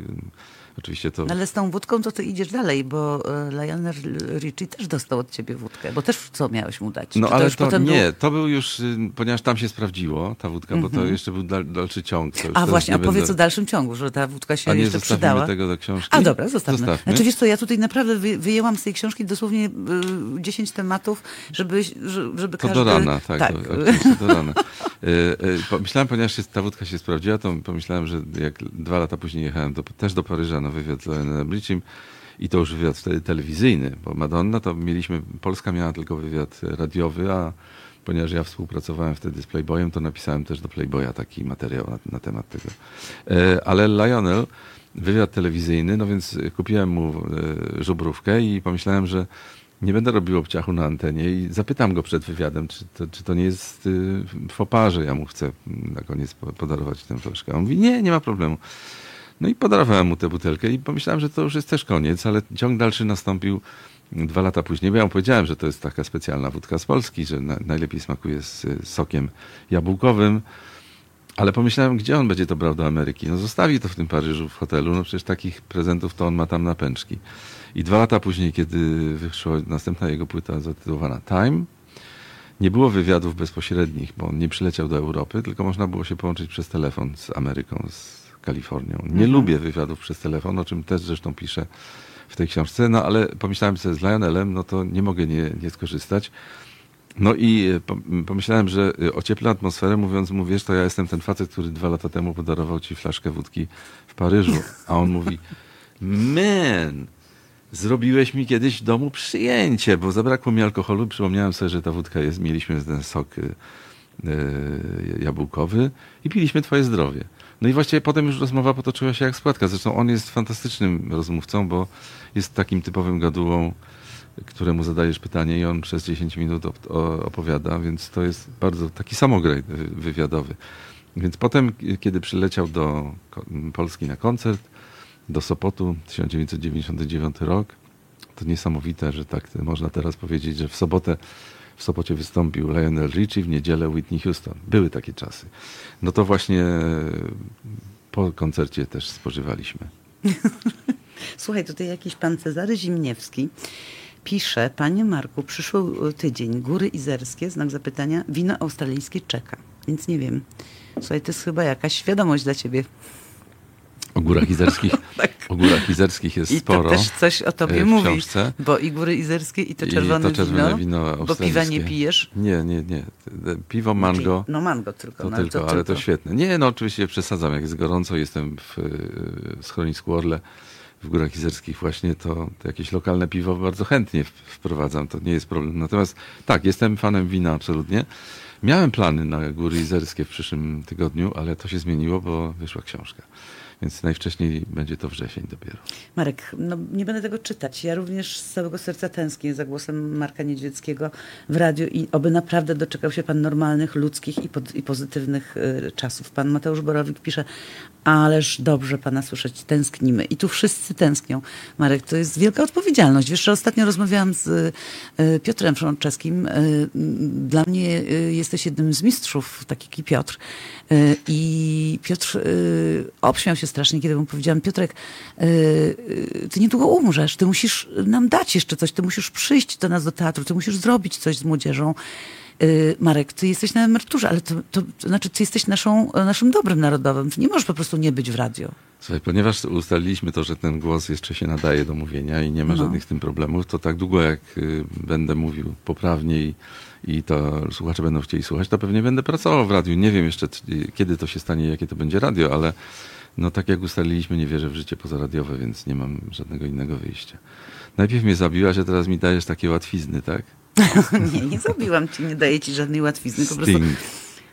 oczywiście to... No ale z tą wódką to ty idziesz dalej, bo e, Lionel Richie też dostał od ciebie wódkę, bo też co miałeś mu dać? No Czy ale już to potem nie, był- Mhm. to był już, y, ponieważ tam się sprawdziło ta wódka, bo to jeszcze był dal, dalszy ciąg. To A właśnie, nie opowiedz będę- o dalszym ciągu, że ta wódka się A nie jeszcze przydała. tego do książki? A dobra, zostawmy. Zostawmy. Znaczy wiesz co, ja tutaj naprawdę wy, wyjęłam z tej książki dosłownie y, 10 tematów, żeby, że- żeby To każdy... do rana, tak. tak. To, do rana. Y, y, Pomyślałem, ponieważ się, ta wódka się sprawdziła, to pomyślałem, że jak dwa lata później jechałem do, też do Paryża na wywiad z Lionelem Richiem i to już wywiad telewizyjny, bo Madonna to mieliśmy, Polska miała tylko wywiad radiowy, a ponieważ ja współpracowałem wtedy z Playboyem, to napisałem też do Playboya taki materiał na, na temat tego. E, Ale Lionel, wywiad telewizyjny, no więc kupiłem mu e, żubrówkę i pomyślałem, że nie będę robił obciachu na antenie i zapytam go przed wywiadem, czy to, czy to nie jest y, faux że ja mu chcę na koniec po- podarować tę flaszkę. On mówi, nie, nie ma problemu. No i podarowałem mu tę butelkę i pomyślałem, że to już jest też koniec, ale ciąg dalszy nastąpił dwa lata później. Ja mu powiedziałem, że to jest taka specjalna wódka z Polski, że na, najlepiej smakuje z sokiem jabłkowym. Ale pomyślałem, gdzie on będzie to brał do Ameryki? No zostawi to w tym Paryżu, w hotelu. No przecież takich prezentów to on ma tam na pęczki. I dwa lata później, kiedy wyszła następna jego płyta zatytułowana Time, nie było wywiadów bezpośrednich, bo on nie przyleciał do Europy, tylko można było się połączyć przez telefon z Ameryką, z Kalifornią. Nie lubię wywiadów przez telefon, o czym też zresztą piszę w tej książce, no ale pomyślałem sobie z Lionelem, no to nie mogę nie, nie skorzystać. No i e, pom- pomyślałem, że e, ocieplę atmosferę, mówiąc mu, wiesz, to ja jestem ten facet, który dwa lata temu podarował ci flaszkę wódki w Paryżu. A on mówi, man, zrobiłeś mi kiedyś w domu przyjęcie, bo zabrakło mi alkoholu. Przypomniałem sobie, że ta wódka jest, mieliśmy ten sok y, y, jabłkowy i piliśmy twoje zdrowie. No i właściwie potem już rozmowa potoczyła się jak spłatka. Zresztą on jest fantastycznym rozmówcą, bo jest takim typowym gadułą, któremu zadajesz pytanie i on przez 10 minut op- opowiada, więc to jest bardzo taki samograj wy- wywiadowy. Więc potem, kiedy przyleciał do Polski na koncert, do Sopotu 1999 rok, to niesamowite, że tak można teraz powiedzieć, że w sobotę w Sopocie wystąpił Lionel Richie, w niedzielę Whitney Houston. Były takie czasy. No to właśnie po koncercie też spożywaliśmy. Słuchaj, tutaj jakiś pan Cezary Zimniewski pisze, panie Marku, przyszły tydzień, Góry Izerskie, znak zapytania, wino australijskie czeka. Więc nie wiem. Słuchaj, to jest chyba jakaś świadomość dla ciebie. O górach izerskich, o górach izerskich jest Tak. I sporo. to też coś o tobie e, mówi. Bo i Góry Izerskie, i to I czerwone, to czerwone wino, wino bo piwa nie pijesz. Nie, nie, nie. Piwo, mango. No mango tylko. To no, tylko, ale to świetne. Nie, no oczywiście przesadzam. Jak jest gorąco, jestem w, y, w schronisku Orle w Górach Izerskich właśnie, to, to jakieś lokalne piwo bardzo chętnie wprowadzam. To nie jest problem. Natomiast tak, jestem fanem wina absolutnie. Miałem plany na Góry Izerskie w przyszłym tygodniu, ale to się zmieniło, bo wyszła książka. Więc najwcześniej będzie to wrzesień dopiero. Marek, no nie będę tego czytać. Ja również z całego serca tęsknię za głosem Marka Niedźwieckiego w radiu i oby naprawdę doczekał się pan normalnych, ludzkich i, pod, i pozytywnych y, czasów. Pan Mateusz Borowik pisze, ależ dobrze pana słyszeć, tęsknimy. I tu wszyscy tęsknią. Marek, to jest wielka odpowiedzialność. Wiesz, że ostatnio rozmawiałam z y, Piotrem Frączewskim. Y, dla mnie y, jesteś jednym z mistrzów, taki Piotr. Y, I Piotr y, obśmiał się strasznie, kiedy mu powiedziałam, Piotrek, y, ty niedługo umrzesz, ty musisz nam dać jeszcze coś, ty musisz przyjść do nas do teatru, ty musisz zrobić coś z młodzieżą. Y, Marek, ty jesteś na emeryturze, ale to, to, to znaczy ty jesteś naszą, naszym dobrym narodowym. Ty nie możesz po prostu nie być w radio. Słuchaj, ponieważ ustaliliśmy to, że ten głos jeszcze się nadaje do mówienia i nie ma No. żadnych z tym problemów, to tak długo jak y, będę mówił poprawnie i, i to słuchacze będą chcieli słuchać, to pewnie będę pracował w radiu. Nie wiem jeszcze, kiedy to się stanie, jakie to będzie radio, ale no tak jak ustaliliśmy, nie wierzę w życie pozaradiowe, więc nie mam żadnego innego wyjścia. Najpierw mnie zabiłaś, a teraz mi dajesz takie łatwizny, tak? nie, nie zabiłam ci, nie daję ci żadnej łatwizny. Po prostu, Sting.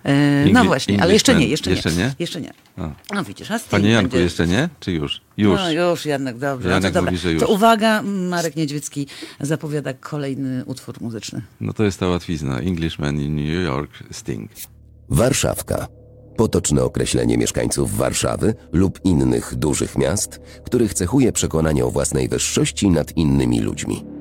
e, no właśnie, ale jeszcze nie, jeszcze nie. Jeszcze nie? Jeszcze nie. A. No widzisz, a Sting Panie Janku, będzie... jeszcze nie? Czy już? Już. No już, Janek, dobrze. Janek no to, dobra. mówi, że już. to uwaga, Marek Niedźwiecki zapowiada kolejny utwór muzyczny. No to jest ta łatwizna. Englishman in New York, Sting. Warszawka. Potoczne określenie mieszkańców Warszawy lub innych dużych miast, których cechuje przekonanie o własnej wyższości nad innymi ludźmi.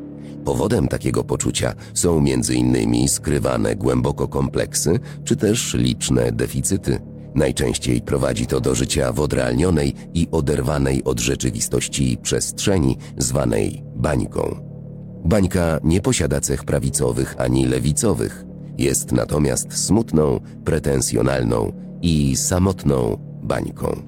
Powodem takiego poczucia są innymi skrywane głęboko kompleksy, czy też liczne deficyty. Najczęściej prowadzi to do życia w odrealnionej i oderwanej od rzeczywistości przestrzeni, zwanej bańką. Bańka nie posiada cech prawicowych ani lewicowych. Jest natomiast smutną, pretensjonalną i samotną bańką.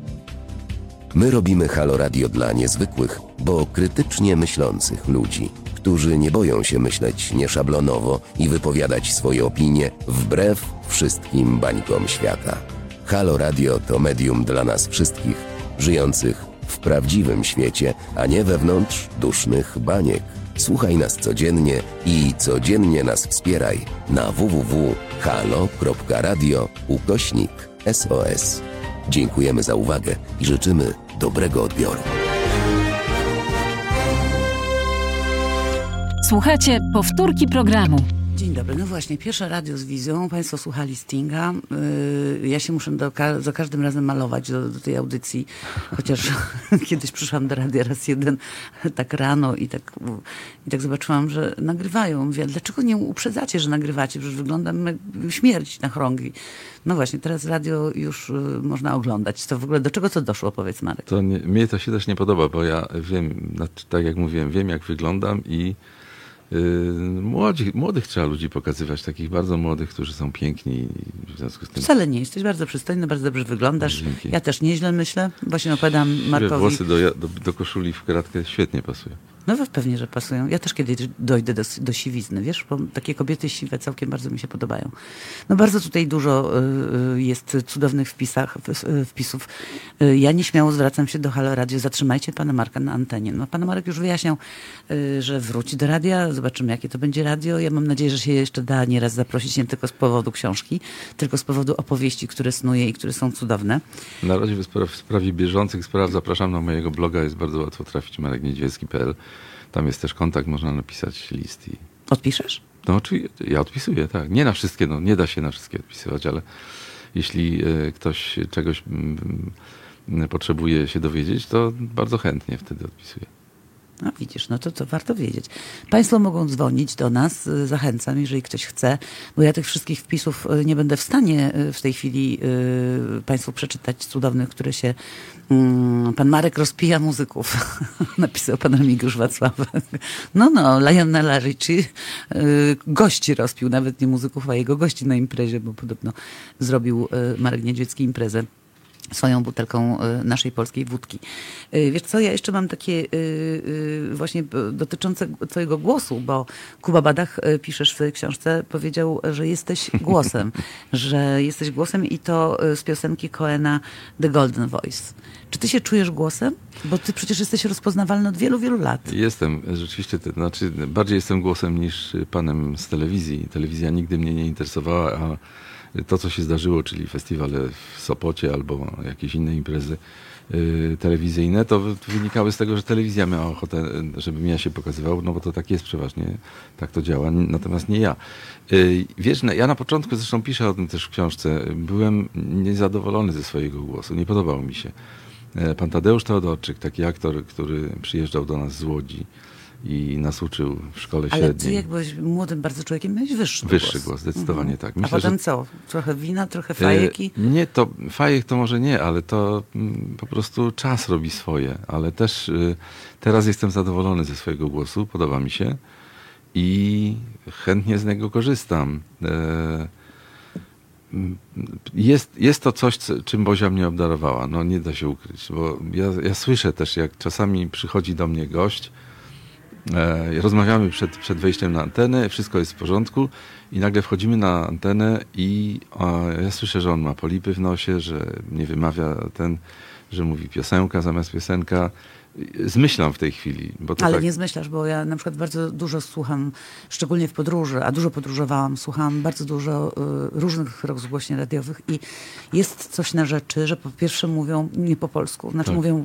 My robimy Halo Radio dla niezwykłych, bo krytycznie myślących ludzi, którzy nie boją się myśleć nieszablonowo i wypowiadać swoje opinie wbrew wszystkim bańkom świata. Halo Radio to medium dla nas wszystkich, żyjących w prawdziwym świecie, a nie wewnątrz dusznych baniek. Słuchaj nas codziennie i codziennie nas wspieraj na www.halo.radio ukośnik SOS. Dziękujemy za uwagę i życzymy dobrego odbioru. Słuchacie powtórki programu. Dzień dobry. No właśnie, pierwsze radio z wizją. Państwo słuchali Stinga. Yy, Ja się muszę do, ka- za każdym razem malować do, do tej audycji, chociaż kiedyś przyszłam do radia raz jeden tak rano i tak, i tak zobaczyłam, że nagrywają. Mówię, dlaczego nie uprzedzacie, że nagrywacie? Przecież wyglądam jak śmierć na chorągi. No właśnie, teraz radio już y, można oglądać. To w ogóle do czego to doszło, powiedz Marek? To nie, mnie to się też nie podoba, bo ja wiem, znaczy, tak jak mówiłem, wiem jak wyglądam i yy, młodzi, młodych trzeba ludzi pokazywać, takich bardzo młodych, którzy są piękni w związku z tym Wcale nie. Jesteś bardzo przystojny, bardzo dobrze wyglądasz. Dzięki. Ja też nieźle myślę. Właśnie opowiadam Markowi. włosy do, do, do koszuli w kratkę świetnie pasują. No pewnie, że pasują. Ja też kiedyś dojdę do, do siwizny, wiesz, bo takie kobiety siwe całkiem bardzo mi się podobają. No bardzo tutaj dużo y, y, jest cudownych wpisach, y, wpisów. Ja nieśmiało zwracam się do Halo Radio. Zatrzymajcie pana Marka na antenie. No pan Marek już wyjaśniał, że wróci do radia. Zobaczymy, jakie to będzie radio. Ja mam nadzieję, że się jeszcze da nieraz zaprosić, nie tylko z powodu książki, tylko z powodu opowieści, które snuje i które są cudowne. Na razie w spraw- w sprawie bieżących spraw zapraszam na mojego bloga, jest bardzo łatwo trafić marekniedźwiecki.pl. Tam jest też kontakt, można napisać list i Odpiszesz? No oczywiście, ja odpisuję, tak. Nie na wszystkie, no nie da się na wszystkie odpisywać, ale jeśli e, ktoś czegoś mm, mm, potrzebuje się dowiedzieć, to bardzo chętnie wtedy odpisuję. No widzisz, no to, to warto wiedzieć. Państwo mogą dzwonić do nas, y, zachęcam, jeżeli ktoś chce, bo ja tych wszystkich wpisów y, nie będę w stanie y, w tej chwili Państwu przeczytać, cudownych, które się... mm, Pan Marek rozpija muzyków, napisał pan Remigiusz Wacławek. No, no, Lionela Richie gości rozpił, nawet nie muzyków, a jego gości na imprezie, bo podobno zrobił Marek Niedźwiecki imprezę swoją butelką y, naszej polskiej wódki. Y, Wiesz co, ja jeszcze mam takie y, właśnie dotyczące twojego głosu, bo Kuba Badach, piszesz w swojej książce, powiedział, że jesteś głosem, że jesteś głosem i to z piosenki Coena The Golden Voice. Czy ty się czujesz głosem? Bo ty przecież jesteś rozpoznawalny od wielu, wielu lat. Jestem rzeczywiście, to znaczy bardziej jestem głosem niż panem z telewizji. Telewizja nigdy mnie nie interesowała, a to, co się zdarzyło, czyli festiwale w Sopocie albo jakieś inne imprezy y, telewizyjne, to wy- wynikały z tego, że telewizja miała ochotę, y, żebym ja się pokazywał, no bo to tak jest przeważnie, tak to działa, natomiast nie ja. Y, Wiesz, ja na początku, zresztą piszę o tym też w książce, byłem niezadowolony ze swojego głosu, nie podobał mi się. E, Pan Tadeusz Teodorczyk, taki aktor, który przyjeżdżał do nas z Łodzi i nas uczył w szkole Ale średniej. ty jak byłeś młodym bardzo człowiekiem, miałeś wyższy, Wyższy głos, zdecydowanie tak. A Myślę, potem że- co? Trochę wina, trochę? E, Nie, to fajek to może nie, ale to mm, po prostu czas robi swoje. Ale też y, teraz jestem zadowolony ze swojego głosu, podoba mi się. i chętnie z niego korzystam. E, m, Jest, jest to coś, co- czym Bozia mnie obdarowała. No nie da się ukryć, bo ja, ja słyszę też, jak czasami przychodzi do mnie gość, rozmawiamy przed, przed wejściem na antenę, wszystko jest w porządku i nagle wchodzimy na antenę i e, ja słyszę, że on ma polipy w nosie, że nie wymawia ten, że mówi piosenka zamiast piosenka. Zmyślam w tej chwili, bo to Ale tak... nie zmyślasz, bo ja na przykład bardzo dużo słucham, szczególnie w podróży, a dużo podróżowałam, słuchałam bardzo dużo y, różnych rozgłośni radiowych i jest coś na rzeczy, że po pierwsze mówią nie po polsku, znaczy Tak. mówią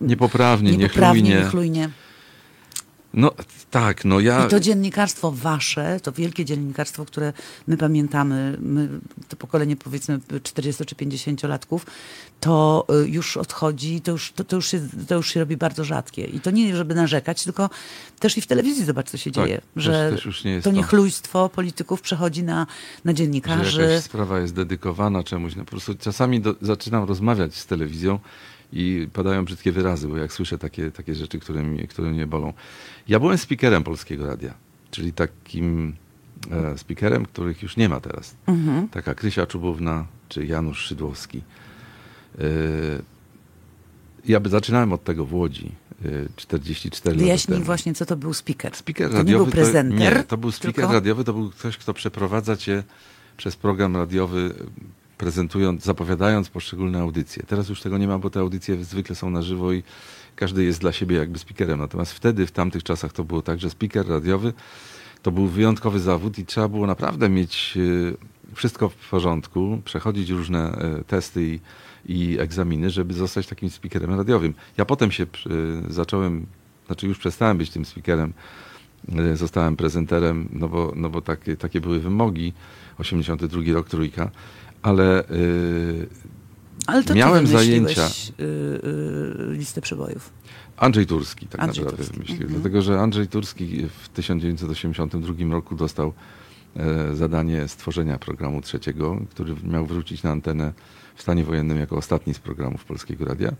Niepoprawnie, niepoprawnie, niechlujnie. niechlujnie. No tak, no ja... I to dziennikarstwo wasze, to wielkie dziennikarstwo, które my pamiętamy, my, to pokolenie powiedzmy 40 czy 50 latków, to y, już odchodzi, to już, to, to, już się, to już się robi bardzo rzadkie. I to nie żeby narzekać, tylko też i w telewizji zobacz, co się Tak, dzieje. też- że też nie to niechlujstwo polityków przechodzi na, na że dziennikarzy. jakaś sprawa jest dedykowana czemuś. No po prostu czasami do, zaczynam rozmawiać z telewizją i padają brzydkie wyrazy, bo jak słyszę takie, takie rzeczy, które, mnie, które mnie bolą. Ja byłem speakerem Polskiego Radia, czyli takim e, speakerem, których już nie ma teraz. Mhm. Taka Krysia Czubówna czy Janusz Szydłowski. E, ja by zaczynałem od tego w Łodzi e, 44 lata Wyjaśnij temu. właśnie, co to był speaker. Speaker to radiowy nie był prezenter. To, nie, to był speaker tylko... radiowy, to był ktoś, kto przeprowadza cię przez program radiowy, prezentując, zapowiadając poszczególne audycje. Teraz już tego nie ma, bo te audycje zwykle są na żywo i każdy jest dla siebie jakby speakerem. Natomiast wtedy, w tamtych czasach to było tak, że speaker radiowy to był wyjątkowy zawód i trzeba było naprawdę mieć e, wszystko w porządku, przechodzić różne e, testy i, i egzaminy, żeby zostać takim speakerem radiowym. Ja potem się e, zacząłem, znaczy już przestałem być tym speakerem, zostałem prezenterem, no bo, no bo takie, takie były wymogi, 82 rok, trójka, ale e, Ale to miałem ty zajęcia. y, y, listę przebojów. Andrzej Turski tak Andrzej naprawdę Turski, wymyślił. mhm. Dlatego, że Andrzej Turski w 1982 roku dostał e, zadanie stworzenia programu trzeciego, który miał wrócić na antenę w stanie wojennym jako ostatni z programów Polskiego Radia.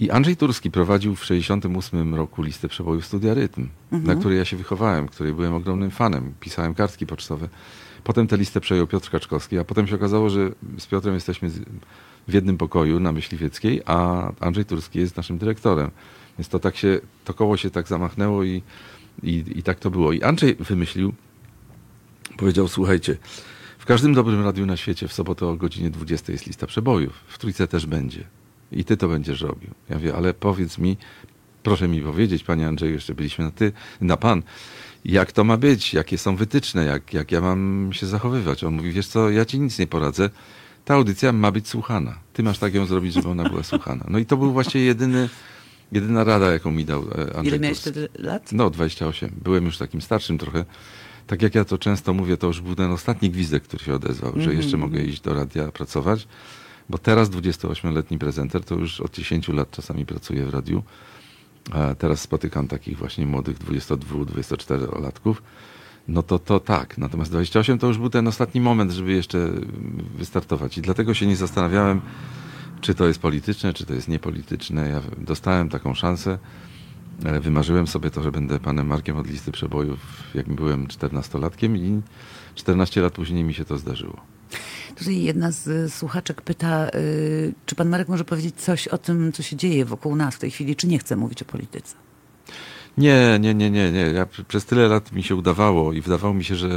I Andrzej Turski prowadził w 1968 roku listę przebojów Studia Rytm, na której ja się wychowałem, której byłem ogromnym fanem. Pisałem kartki pocztowe. Potem tę listę przejął Piotr Kaczkowski, a potem się okazało, że z Piotrem jesteśmy w jednym pokoju na Myśliwieckiej, a Andrzej Turski jest naszym dyrektorem. Więc to tak się, to koło się tak zamachnęło i, i, i tak to było. I Andrzej wymyślił, powiedział, słuchajcie, w każdym dobrym radiu na świecie w sobotę o godzinie 20 jest lista przebojów. W trójce też będzie. I ty to będziesz robił. Ja mówię, ale powiedz mi, proszę mi powiedzieć, panie Andrzeju, jeszcze byliśmy na ty, na pan, jak to ma być, jakie są wytyczne, jak, jak ja mam się zachowywać. On mówi, wiesz co, ja ci nic nie poradzę, ta audycja ma być słuchana. Ty masz tak ją zrobić, żeby ona była słuchana. No i to był właściwie jedyny, jedyna rada, jaką mi dał e, Andrzej Ile miałeś wtedy lat? No, 28. Byłem już takim starszym trochę. Tak jak ja to często mówię, to już był ten ostatni gwizdek, który się odezwał, że jeszcze mogę iść do radia pracować, bo teraz 28-letni prezenter to już od 10 lat czasami pracuję w radiu. Teraz spotykam takich właśnie młodych 22-24-latków. No to, to tak. Natomiast 28 to już był ten ostatni moment, żeby jeszcze wystartować. I dlatego się nie zastanawiałem, czy to jest polityczne, czy to jest niepolityczne. Ja dostałem taką szansę. Wymarzyłem sobie to, że będę panem Markiem od listy przebojów, jak byłem 14-latkiem i 14 lat później mi się to zdarzyło. Tutaj jedna z słuchaczek pyta, y, czy pan Marek może powiedzieć coś o tym, co się dzieje wokół nas w tej chwili, czy nie chce mówić o polityce? Nie, nie, nie, nie, nie. Ja pr- przez tyle lat mi się udawało i wydawało mi się, że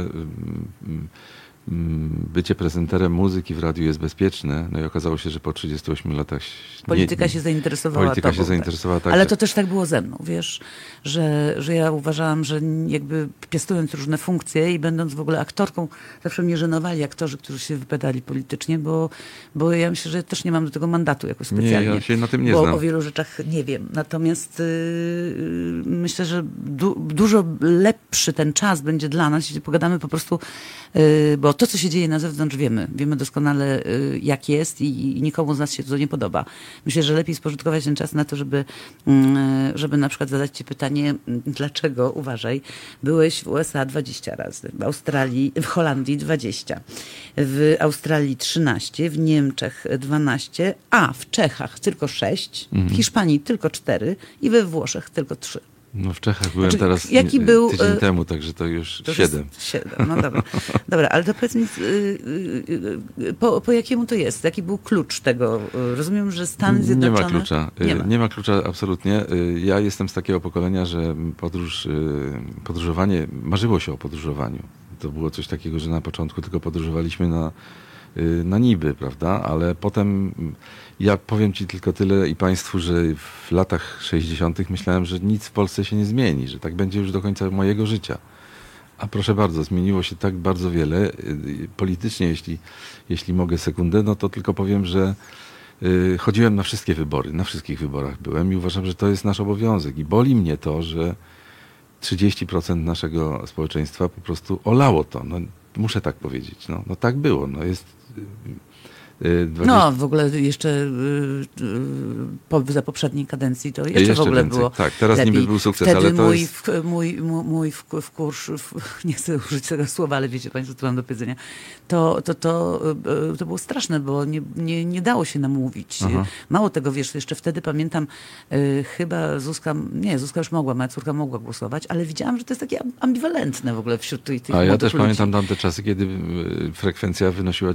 bycie prezenterem muzyki w radiu jest bezpieczne. No i okazało się, że po 38 latach... nie- Polityka nie- się zainteresowała Polityka tobą, się zainteresowała tak. Ale to też tak było ze mną, wiesz, że, że ja uważałam, że jakby piastując różne funkcje i będąc w ogóle aktorką, zawsze mnie żenowali aktorzy, którzy się wypowiadali politycznie, bo, bo ja myślę, że też nie mam do tego mandatu jakoś Nie, specjalnie. ja się na tym nie bo znam. o wielu rzeczach nie wiem. Natomiast yy, myślę, że du, dużo lepszy ten czas będzie dla nas, jeśli pogadamy po prostu, yy, bo to, co się dzieje na zewnątrz wiemy. Wiemy doskonale, yy, jak jest i, i nikomu z nas się to nie podoba. Myślę, że lepiej spożytkować ten czas na to, żeby, yy, żeby na przykład zadać ci pytanie, yy, dlaczego, uważaj, byłeś w USA 20 razy, w Australii, w Holandii 20, w Australii 13, w Niemczech 12, a w Czechach tylko 6, w Hiszpanii tylko 4 i we Włoszech tylko 3. No w Czechach byłem Znaczy, teraz jaki nie- był, tydzień e, temu, także to już To siedem. Siedem, no dobra. Dobra, ale to powiedz mi, y, y, y, po, po jakiemu to jest? Jaki był klucz tego? Y, Rozumiem, że Stany Nie Zjednoczone... ma klucza. Y, Nie ma. Nie ma klucza absolutnie. Y, Ja jestem z takiego pokolenia, że podróż, y, podróżowanie, marzyło się o podróżowaniu. To było coś takiego, że na początku tylko podróżowaliśmy na, y, na niby, prawda? Ale potem ja powiem Ci tylko tyle i Państwu, że w latach 60. myślałem, że nic w Polsce się nie zmieni, że tak będzie już do końca mojego życia. A proszę bardzo, zmieniło się tak bardzo wiele. Y, Politycznie, jeśli, jeśli mogę sekundę, no to tylko powiem, że y, chodziłem na wszystkie wybory, na wszystkich wyborach byłem i uważam, że to jest nasz obowiązek. I boli mnie to, że 30% naszego społeczeństwa po prostu olało to. No, muszę tak powiedzieć. No, no tak było. No, jest, 20 No, w ogóle jeszcze y, y, po, za poprzedniej kadencji to jeszcze, Jeszcze w ogóle więcej. było Tak, teraz lepiej. niby był sukces, Wtedy ale to mój, jest- w, mój, mój, w, w kurz, w, nie chcę użyć tego słowa, ale wiecie Państwo, co mam do powiedzenia, to, to, to, y, to było straszne, bo nie, nie, nie dało się namówić. Aha. Mało tego, wiesz, jeszcze wtedy pamiętam, y, chyba Zuzka, nie, Zuzka już mogła, moja córka mogła głosować, ale widziałam, że to jest takie ambiwalentne w ogóle wśród tych, A ja też ludzi. pamiętam tamte czasy, kiedy y, frekwencja wynosiła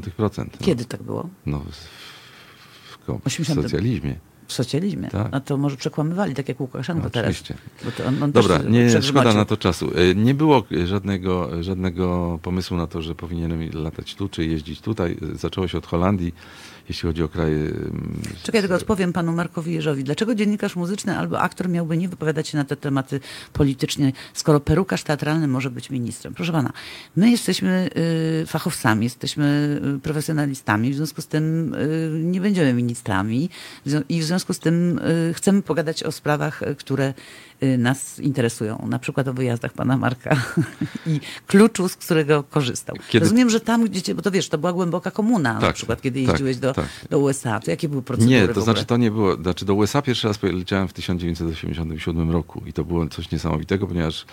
99,9%. No, Kiedy tak było? No, w, w, w, 80. socjalizmie. W socjalizmie. Tak. A to może przekłamywali, tak jak Łukaszenko No, teraz. oczywiście. On, on Dobra, nie, szkoda na to czasu. Y, Nie było żadnego, żadnego pomysłu na to, że powinienem latać tu, czy jeździć tutaj. Y, Zaczęło się od Holandii, jeśli chodzi o kraje... ym, Czekaj, tylko odpowiem panu Markowi Jeżowi. Dlaczego dziennikarz muzyczny albo aktor miałby nie wypowiadać się na te tematy polityczne, skoro perukarz teatralny może być ministrem? Proszę pana, my jesteśmy y, fachowcami, jesteśmy y, profesjonalistami, w związku z tym y, nie będziemy ministrami i w związku z tym chcemy pogadać o sprawach, które nas interesują, na przykład o wyjazdach pana Marka i kluczu, z którego korzystał. Kiedy- Rozumiem, że tam, gdzie, bo to wiesz, to była głęboka komuna, na Tak, przykład, kiedy tak, jeździłeś do, tak. do USA, to jakie były procedury Nie, to znaczy to nie było. Znaczy do USA pierwszy raz poleciałem w 1987 roku i to było coś niesamowitego, ponieważ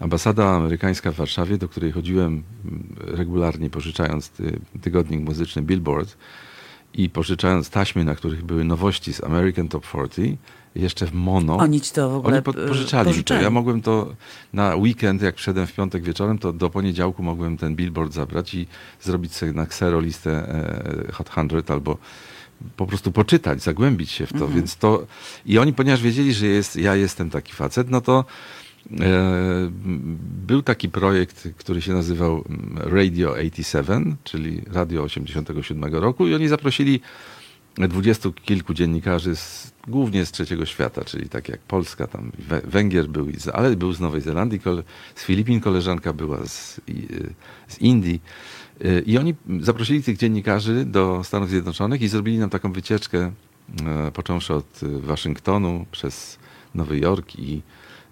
ambasada amerykańska w Warszawie, do której chodziłem mm, regularnie pożyczając ty, tygodnik muzyczny Billboard i pożyczając taśmy, na których były nowości z American Top 40, jeszcze w mono. Oni ci to w ogóle Oni po, e, pożyczali, mi to. pożyczali. Ja mogłem to na weekend, jak wszedłem w piątek wieczorem, to do poniedziałku mogłem ten billboard zabrać i zrobić sobie na ksero listę e, Hot 100 albo po prostu poczytać, zagłębić się w to. Mhm. Więc to I oni, ponieważ wiedzieli, że jest, ja jestem taki facet, no to e, był taki projekt, który się nazywał mm, Radio 87, czyli Radio 87 roku i oni zaprosili dwudziestu kilku dziennikarzy, z, głównie z trzeciego świata, czyli tak jak Polska, tam Wę- Węgier był, ale był z Nowej Zelandii, z Filipin koleżanka była, z, y, z Indii. Y, I oni zaprosili tych dziennikarzy do Stanów Zjednoczonych i zrobili nam taką wycieczkę, e, począwszy od y, Waszyngtonu przez Nowy Jork i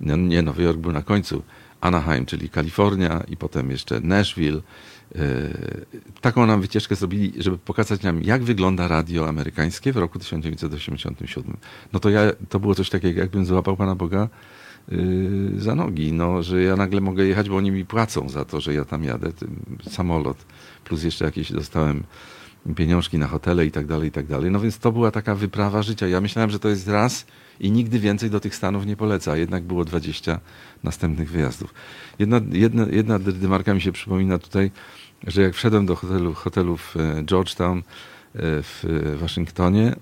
no, nie, Nowy Jork był na końcu, Anaheim, czyli Kalifornia i potem jeszcze Nashville. E, Taką nam wycieczkę zrobili, żeby pokazać nam, jak wygląda radio amerykańskie w roku 1987. No to ja, to było coś takiego, jakbym złapał Pana Boga yy, za nogi, no, że ja nagle mogę jechać, bo oni mi płacą za to, że ja tam jadę, samolot, plus jeszcze jakieś dostałem pieniążki na hotele i tak dalej, i tak dalej. No więc to była taka wyprawa życia. Ja myślałem, że to jest raz i nigdy więcej do tych Stanów nie poleca, jednak było 20 następnych wyjazdów. Jedna, jedna, jedna dymarka mi się przypomina tutaj, że jak wszedłem do hotelu, hotelu w e, Georgetown e, w e, Waszyngtonie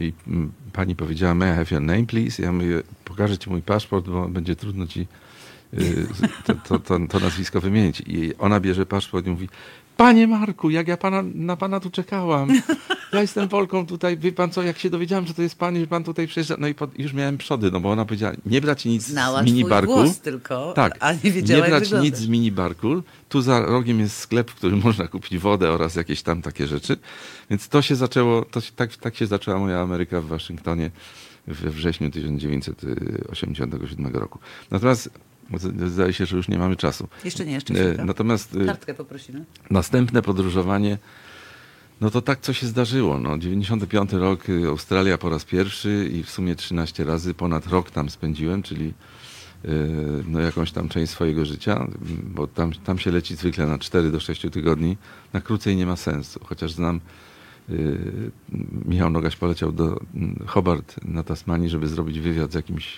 i pani powiedziała, may I have your name please? Ja mówię, pokażę ci mój paszport, bo będzie trudno ci to, to, to, to nazwisko wymienić. I ona bierze paszport i mówi, panie Marku, jak ja pana, na pana tu czekałam. Ja jestem Polką tutaj, wie pan co, jak się dowiedziałam, że to jest pan, że pan tutaj przyjeżdża, no i pod, już miałem przody, no bo ona powiedziała, nie brać nic Znała z minibarku. głos tylko, tak, a nie wiedziała, jak brać nic z minibarku. Tu za rogiem jest sklep, w którym można kupić wodę oraz jakieś tam takie rzeczy. Więc to się zaczęło, to się, tak, tak się zaczęła moja Ameryka w Waszyngtonie we wrześniu 1987 roku. Natomiast zdaje się, że już nie mamy czasu. Jeszcze nie, jeszcze E, chwilkę. Natomiast e, Kartkę poprosimy. następne podróżowanie, no to tak co się zdarzyło. No, 95 rok, y, Australia po raz pierwszy i w sumie 13 razy, ponad rok tam spędziłem, czyli y, no, jakąś tam część swojego życia, m, bo tam, tam się leci zwykle na 4 do 6 tygodni. Na krócej nie ma sensu, chociaż znam y, Michał Nogaś poleciał do mm, Hobart na Tasmanii, żeby zrobić wywiad z jakimś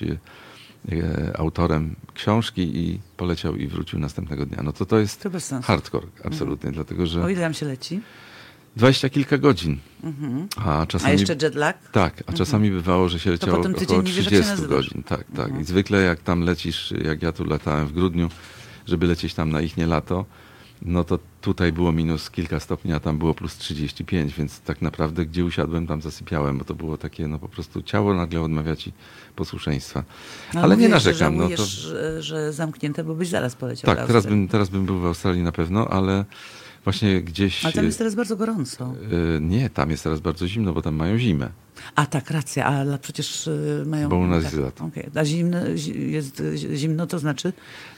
autorem książki i poleciał i wrócił następnego dnia. No to to jest To hardcore, absolutnie, dlatego że O ile nam się leci? dwadzieścia kilka godzin. A A czasami... jeszcze jet lag? Tak, a czasami bywało, że się leciało około nie wiesz, jak się 30 nazywasz. godzin. Tak, tak. I zwykle jak tam lecisz, jak ja tu latałem w grudniu, żeby lecieć tam na ich nie lato, no to tutaj było minus kilka stopni, a tam było plus 35, więc tak naprawdę gdzie usiadłem, tam zasypiałem, bo to było takie, no po prostu ciało nagle odmawia ci posłuszeństwa. No, Ale nie narzekam. No to, żałujesz, że, że zamknięte, bo byś zaraz poleciał tak, teraz bym, teraz bym był w Australii na pewno, ale właśnie gdzieś... Ale tam jest teraz bardzo gorąco. y, Nie, tam jest teraz bardzo zimno, bo tam mają zimę. A tak, racja, ale przecież y, mają... Bo u nas tak, jest lato. okej. A zimno, zi- jest zimno, to znaczy?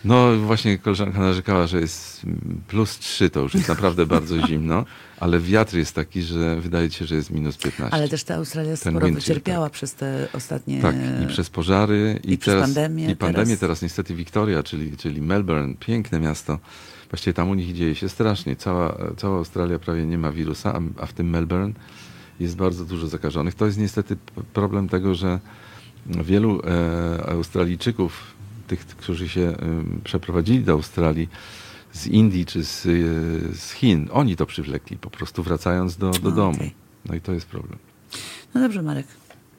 No właśnie koleżanka narzekała, że jest plus 3, to już jest naprawdę bardzo zimno, ale wiatr jest taki, że wydaje się, że jest minus 15. Ale też ta Australia Ten sporo wycierpiała przez te ostatnie... Tak, i przez pożary, i, i przez teraz, pandemię, i pandemię teraz- teraz. niestety Victoria, czyli, czyli Melbourne, piękne miasto. Właściwie tam u nich dzieje się strasznie. Cała, cała Australia prawie nie ma wirusa, a, a w tym Melbourne jest bardzo dużo zakażonych. To jest niestety problem tego, że wielu e, Australijczyków, tych, którzy się e, przeprowadzili do Australii z Indii czy z, e, z Chin, oni to przywlekli po prostu wracając do, do A, domu. okej. No i to jest problem. No dobrze, Marek.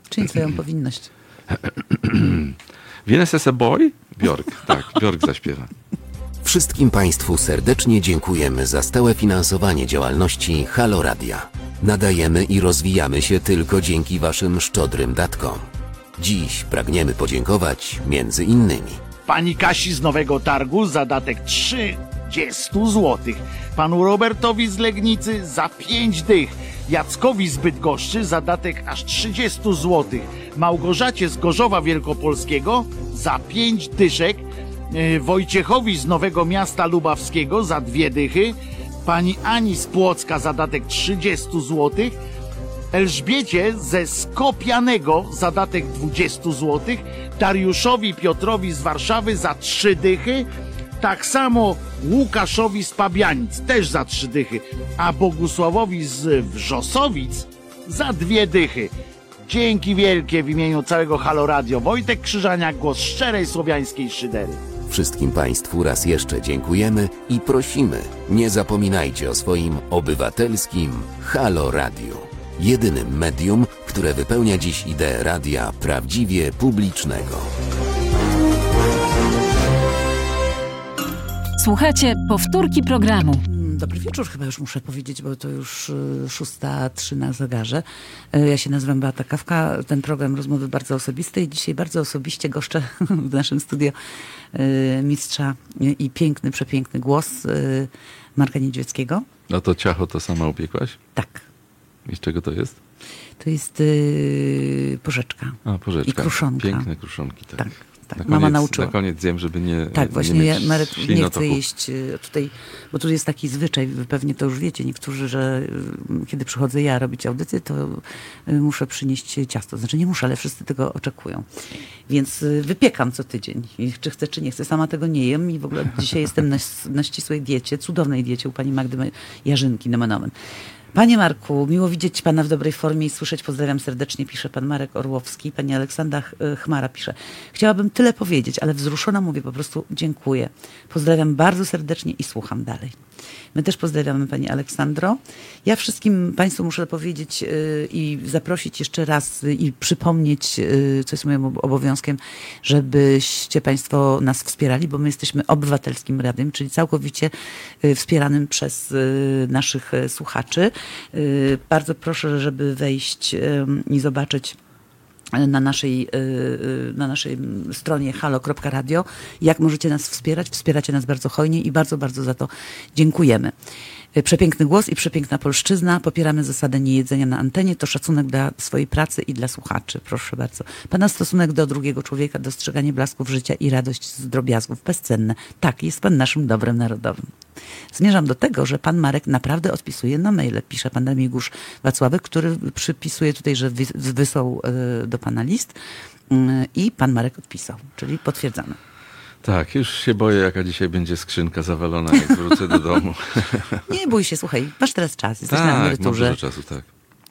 Czyń swoją powinność. Vienes a boy? Bjork, tak, Bjork zaśpiewa. Wszystkim Państwu serdecznie dziękujemy za stałe finansowanie działalności Halo Radia. Nadajemy i rozwijamy się tylko dzięki Waszym szczodrym datkom. Dziś pragniemy podziękować między innymi Pani Kasi z Nowego Targu zadatek 30 zł. Panu Robertowi z Legnicy za 5 dych. Jackowi z Bydgoszczy zadatek aż 30 zł. Małgorzacie z Gorzowa Wielkopolskiego za 5 dyszek. Yy, Wojciechowi z Nowego Miasta Lubawskiego za dwie dychy. Pani Ani z Płocka zadatek 30 złotych. Elżbiecie ze Skopianego zadatek 20 zł, Dariuszowi Piotrowi z Warszawy za 3 dychy, tak samo Łukaszowi z Pabianic też za 3 dychy, a Bogusławowi z Wrzosowic za dwie dychy. Dzięki wielkie w imieniu całego Halo Radio. Wojtek Krzyżaniak, głos szczerej słowiańskiej szydery. Wszystkim Państwu raz jeszcze dziękujemy i prosimy, nie zapominajcie o swoim obywatelskim Halo Radio. Jedynym medium, które wypełnia dziś ideę radia prawdziwie publicznego. Słuchajcie powtórki programu. Dobry wieczór, chyba już muszę powiedzieć, bo to już y, szósta, trzy na zegarze. Y, Ja się nazywam Beata Kawka. Ten program rozmowy bardzo osobiste i dzisiaj bardzo osobiście goszczę w naszym studio y, mistrza i piękny, przepiękny głos Marka Niedźwieckiego. No to ciacho to sama upiekłaś? Tak, I z czego to jest? to jest y, porzeczka. A, porzeczka. I kruszonka. Piękne kruszonki, tak. Tak, tak. Na Mama koniec, nauczyła. Na koniec zjem, żeby nie Tak, nie właśnie ja, mieć Marek nie ślinotoku. jeść y, tutaj, bo tu jest taki zwyczaj, wy pewnie to już wiecie niektórzy, że y, kiedy przychodzę ja robić audycję, to y, muszę przynieść ciasto. Znaczy nie muszę, ale wszyscy tego oczekują. Więc y, wypiekam co tydzień, czy chcę, czy nie chcę. Sama tego nie jem i w ogóle dzisiaj jestem na, na ścisłej diecie, cudownej diecie u pani Magdy Ma- Jarzynki, nomen omen. Panie Marku, miło widzieć Pana w dobrej formie i słyszeć. Pozdrawiam serdecznie, pisze Pan Marek Orłowski. Pani Aleksandra y, Chmara pisze. Chciałabym tyle powiedzieć, ale wzruszona mówię po prostu dziękuję. Pozdrawiam bardzo serdecznie i słucham dalej. My też pozdrawiamy Pani Aleksandro. Ja wszystkim Państwu muszę powiedzieć y, i zaprosić jeszcze raz y, i przypomnieć, co jest moim ob- obowiązkiem, żebyście Państwo nas wspierali, bo my jesteśmy obywatelskim radiem, czyli całkowicie wspieranym przez naszych słuchaczy. Y, Bardzo proszę, żeby wejść y, i zobaczyć na naszej, y, y, na naszej stronie halo.radio. Jak możecie nas wspierać? Wspieracie nas bardzo hojnie i bardzo, bardzo za to dziękujemy. Y, Przepiękny głos i przepiękna polszczyzna. Popieramy zasadę niejedzenia na antenie. To szacunek dla swojej pracy i dla słuchaczy. Proszę bardzo. Pana stosunek do drugiego człowieka, dostrzeganie blasków życia i radość z drobiazgów. Bezcenne. Tak, jest pan naszym dobrem narodowym. Zmierzam do tego, że pan Marek naprawdę odpisuje na maile. Pisze pan Remigiusz Wacławek, który przypisuje tutaj, że wy- wysłał y, do pana list y, i pan Marek odpisał, czyli potwierdzamy. Tak, już się boję, jaka dzisiaj będzie skrzynka zawalona, jak wrócę do domu. Nie bój się, słuchaj, masz teraz czas, jesteś na tak, mam emeryturze. dużo czasu, tak.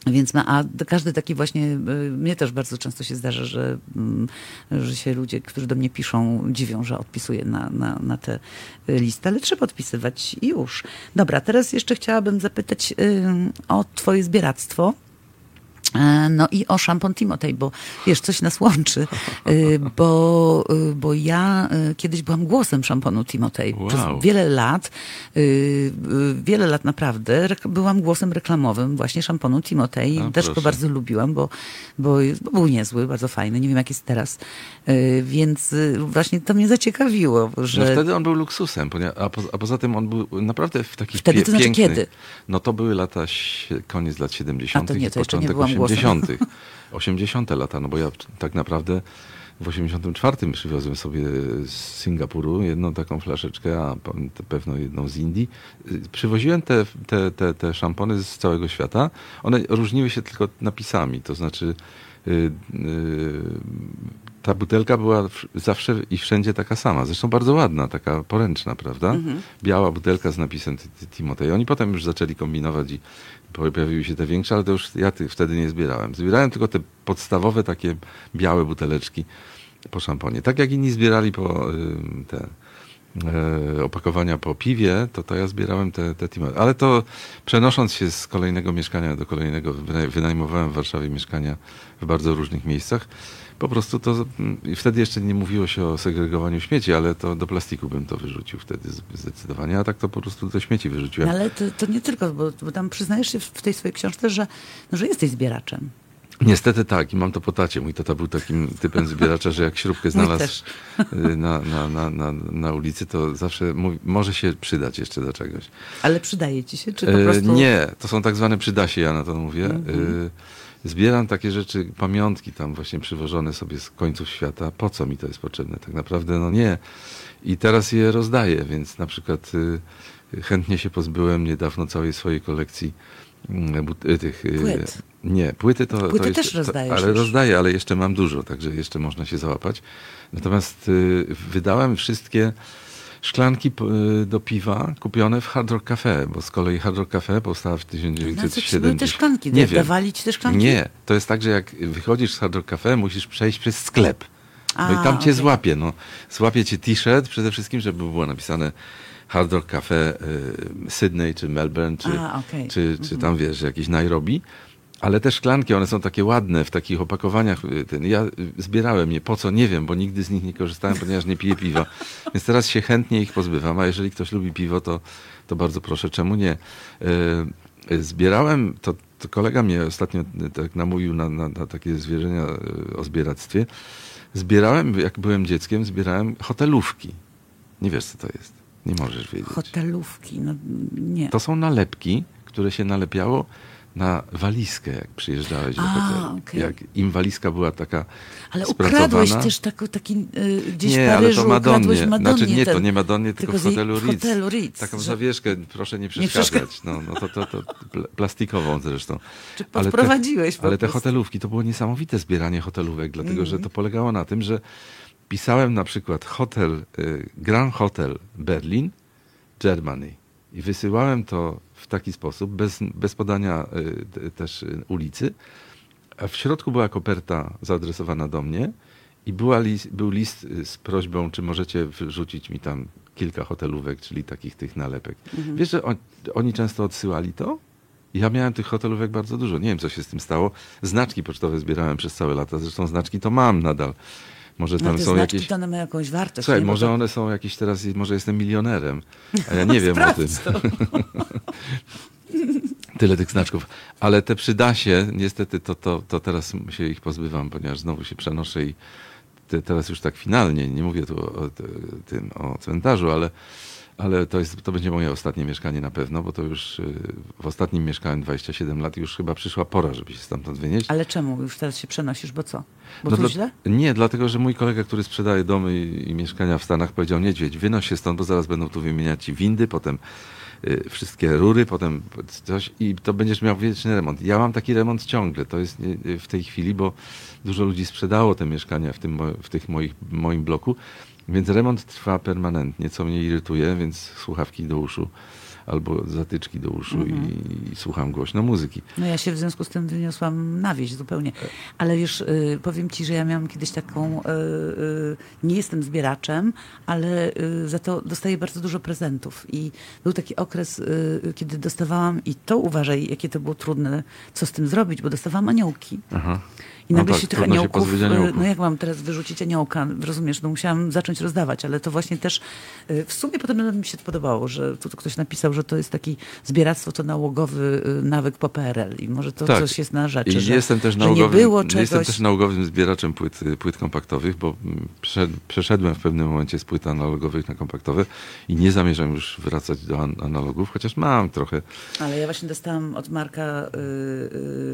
Więc ma, a każdy taki właśnie, y, mnie też bardzo często się zdarza, że, mm, że się ludzie, którzy do mnie piszą, dziwią, że odpisuję na, na, na te y, listy, ale trzeba odpisywać już. Dobra, teraz jeszcze chciałabym zapytać o twoje zbieractwo. E, No i o szampon Timotej, bo wiesz, coś nas łączy, y, bo, y, bo ja kiedyś byłam głosem szamponu Timotej. Wow. Przez wiele lat, wiele lat naprawdę byłam głosem reklamowym właśnie szamponu Timotej. A, Też go proszę. bardzo lubiłam, bo, bo, bo był niezły, bardzo fajny. Nie wiem, jak jest teraz. Więc właśnie to mnie zaciekawiło, że... No wtedy on był luksusem, a, po, a poza tym on był naprawdę w takich Wtedy to znaczy pięknych... kiedy? No to były lata, koniec lat 70. A to nie, to jeszcze nie byłam. 80. 80. lata, no bo ja tak naprawdę w 84 przywiozłem sobie z Singapuru jedną taką flaszeczkę, a pewno jedną z Indii. Przywoziłem te, te, te, te szampony z całego świata. One różniły się tylko napisami, to znaczy y, y, ta butelka była zawsze i wszędzie taka sama. Zresztą bardzo ładna, taka poręczna, prawda? Biała butelka z napisem Ti- Ti- Timotej. Oni potem już zaczęli kombinować i pojawiły się te większe, ale to już ja tych wtedy nie zbierałem. Zbierałem tylko te podstawowe takie białe buteleczki po szamponie. Tak jak inni zbierali po te e, opakowania po piwie, to, to ja zbierałem te, te Timotej. Ale to przenosząc się z kolejnego mieszkania do kolejnego, wyna- wynajmowałem w Warszawie mieszkania w bardzo różnych miejscach. Po prostu to, wtedy jeszcze nie mówiło się o segregowaniu śmieci, ale to do plastiku bym to wyrzucił wtedy zdecydowanie, a tak to po prostu do śmieci wyrzuciłem. No ale to, to nie tylko, bo, bo tam przyznajesz się w, tej swojej książce, że, no, że jesteś zbieraczem. Niestety tak i mam to po tacie. Mój tata był takim typem zbieracza, że jak śrubkę znalazł y, na, na, na, na, ulicy, to zawsze mówi, może się przydać jeszcze do czegoś. Ale przydaje ci się, czy po E, prostu... Mhm. Nie, to są tak zwane przydasie, ja na to mówię. E, Zbieram takie rzeczy, pamiątki tam właśnie przywożone sobie z końców świata. Po co mi to jest potrzebne? Tak naprawdę no nie. I teraz je rozdaję, więc na przykład y, chętnie się pozbyłem niedawno całej swojej kolekcji mm, y, tych... y, Płyt. Nie, płyty to... Płyty to też rozdajesz To, ale już. rozdaję, ale jeszcze mam dużo, także jeszcze można się załapać. Natomiast wydałem wszystkie szklanki y, do piwa kupione w Hard Rock Cafe, bo z kolei Hard Rock Cafe powstała w Na co ci były 1970. te szklanki? Nie wiem. Dawali ci te szklanki? Nie, to jest tak, że jak wychodzisz z Hard Rock Cafe, musisz przejść przez sklep. No i A, tam cię okej. złapie. No. Złapie cię t-shirt przede wszystkim, żeby było napisane Hard Rock Cafe y, Sydney, czy Melbourne, czy, A, okej. czy, czy tam wiesz, jakieś Nairobi. Ale te szklanki, one są takie ładne w takich opakowaniach. y, Ten, ja y, zbierałem je, po co, nie wiem, bo nigdy z nich nie korzystałem, ponieważ nie piję piwa. Więc teraz się chętnie ich pozbywam, a jeżeli ktoś lubi piwo, to, to bardzo proszę, czemu nie? Y, Zbierałem, to, to kolega mnie ostatnio tak namówił na, na, na takie zwierzenia o zbieractwie. Zbierałem, jak byłem dzieckiem, zbierałem hotelówki. Nie wiesz, co to jest. Nie możesz wiedzieć. Hotelówki, no nie. To są nalepki, które się nalepiało na walizkę, jak przyjeżdżałeś do hotelu. okej. Jak im walizka była taka Ale ukradłeś też taki, taki y, gdzieś w nie, ale Paryżu, to Madonnie. ukradłeś Madonnie Znaczy nie, to ten- nie Madonnie, tylko, tylko w hotelu w Ritz. hotelu Ritz, Taką że- zawieszkę, proszę nie Nie przeszkadzać. no, no to, to, to pl- plastikową zresztą. Czy Ale te- podprowadziłeś Ale te hotelówki, to było niesamowite zbieranie hotelówek, dlatego Mhm. że to polegało na tym, że pisałem na przykład hotel, y, Grand Hotel Berlin, Germany i wysyłałem to w taki sposób, bez, bez podania te- też y, ulicy, a w środku była koperta zaadresowana do mnie i była lis, był list y, z prośbą, czy możecie wrzucić mi tam kilka hotelówek, czyli takich tych nalepek. Mhm. Wiesz, że on, oni często odsyłali to? Ja miałem tych hotelówek bardzo dużo. Nie wiem, co się z tym stało. Znaczki pocztowe zbierałem przez całe lata. Zresztą znaczki to mam nadal. Może No tam te są znaczki jakieś... to one mają jakąś wartość. Słuchaj, nie? Może to- one są jakieś teraz, może jestem milionerem, a ja nie wiem o tym. Tyle tych znaczków. Ale te przydasie, niestety, to, to, to teraz się ich pozbywam, ponieważ znowu się przenoszę i te, teraz już tak finalnie, nie mówię tu o, o tym, o cmentarzu, ale, ale to, jest, to będzie moje ostatnie mieszkanie na pewno, bo to już y, w ostatnim mieszkałem 27 lat i już chyba przyszła pora, żeby się stamtąd wynieść. Ale czemu już teraz się przenosisz, bo co? Bo No tu dla- źle? Nie, dlatego, że mój kolega, który sprzedaje domy i, i mieszkania w Stanach, powiedział, niedźwiedź, wynoś się stąd, bo zaraz będą tu wymieniać ci windy, potem y, wszystkie rury, potem coś i to będziesz miał wieczny remont. Ja mam taki remont ciągle, to jest w tej chwili, bo dużo ludzi sprzedało te mieszkania w tym, w tych moich, moim bloku, więc remont trwa permanentnie, co mnie irytuje, więc słuchawki do uszu. albo zatyczki do uszu Mhm. i, i słucham głośno muzyki. No ja się w związku z tym wyniosłam na wieś zupełnie. Ale wiesz, y, powiem ci, że ja miałam kiedyś taką, y, y, nie jestem zbieraczem, ale y, za to dostaję bardzo dużo prezentów. I był taki okres, y, kiedy dostawałam, i to uważaj, jakie to było trudne, co z tym zrobić, bo dostawałam aniołki. Aha. I No nagle tak, się tych trudno się aniołków, aniołków. no jak mam teraz wyrzucić aniołka, rozumiesz, no musiałam zacząć rozdawać, ale to właśnie też, y, w sumie potem mi się podobało, że tu ktoś napisał, że to jest taki zbieractwo, to nałogowy y, nawyk po PRL i może to Tak. coś jest na rzeczy, I że, jestem też nie było czegoś... jestem też nałogowym zbieraczem płyt, płyt kompaktowych, bo przeszedłem w pewnym momencie z płyt analogowych na kompaktowe i nie zamierzam już wracać do an analogów, chociaż mam trochę. Ale ja właśnie dostałam od Marka y, y,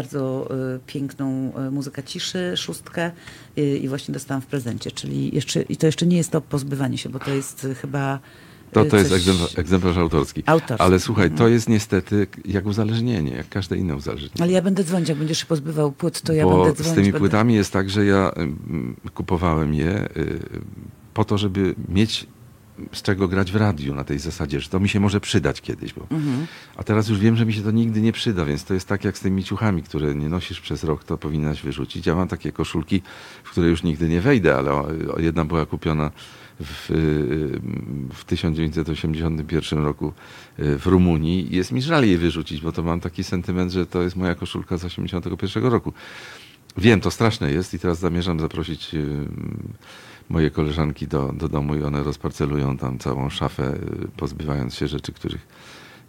bardzo y, piękną y, muzykę ciszy, szóstkę y, i właśnie dostałam w prezencie, czyli jeszcze, i to jeszcze nie jest to pozbywanie się, bo to jest chyba To, to jest egzemplarz, egzemplarz autorski. Autorski. Ale słuchaj, Mhm. to jest niestety jak uzależnienie, jak każde inne uzależnienie. Ale ja będę dzwonić, jak będziesz się pozbywał płyt, to ja Bo będę dzwonić. z tymi będę... płytami jest tak, że ja mm, kupowałem je po to, żeby mieć z czego grać w radiu na tej zasadzie, że to mi się może przydać kiedyś. Bo... Mhm. A teraz już wiem, że mi się to nigdy nie przyda, więc to jest tak jak z tymi ciuchami, które nie nosisz przez rok, to powinnaś wyrzucić. Ja mam takie koszulki, w które już nigdy nie wejdę, ale jedna była kupiona w, y, w 1981 roku y, w Rumunii i jest mi żal jej wyrzucić, bo to mam taki sentyment, że to jest moja koszulka z 81 roku. Wiem, to straszne jest i teraz zamierzam zaprosić moje koleżanki do, do domu i one rozparcelują tam całą szafę, y, pozbywając się rzeczy, których,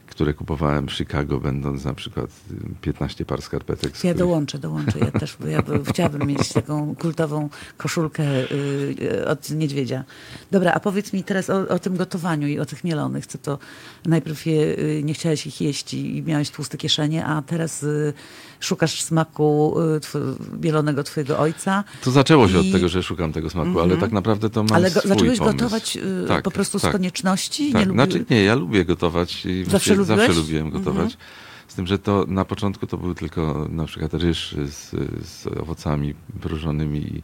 które kupowałem w Chicago, będąc na przykład y, 15 par skarpetek. Ja których- dołączę, dołączę. Ja też, ja by- chciałabym mieć taką kultową koszulkę y, y, od niedźwiedzia. Dobra, a powiedz mi teraz o, o tym gotowaniu i o tych mielonych. Co to najpierw je, y, nie chciałeś ich jeść i, i miałeś tłuste kieszenie, a teraz y, szukasz smaku y, tw- mielonego twojego ojca. To zaczęło się I- od tego, że szukam tego smaku, ale Mhm. tak naprawdę to mam Ale go, swój zacząłeś pomysł. gotować y, Tak, po prostu z tak. konieczności? Tak, nie znaczy lubi... nie, ja lubię gotować i Zawsze lubiłeś? zawsze lubiłem gotować. Mhm. Z tym, że to na początku to był tylko na przykład ryż z, z owocami mrożonymi i,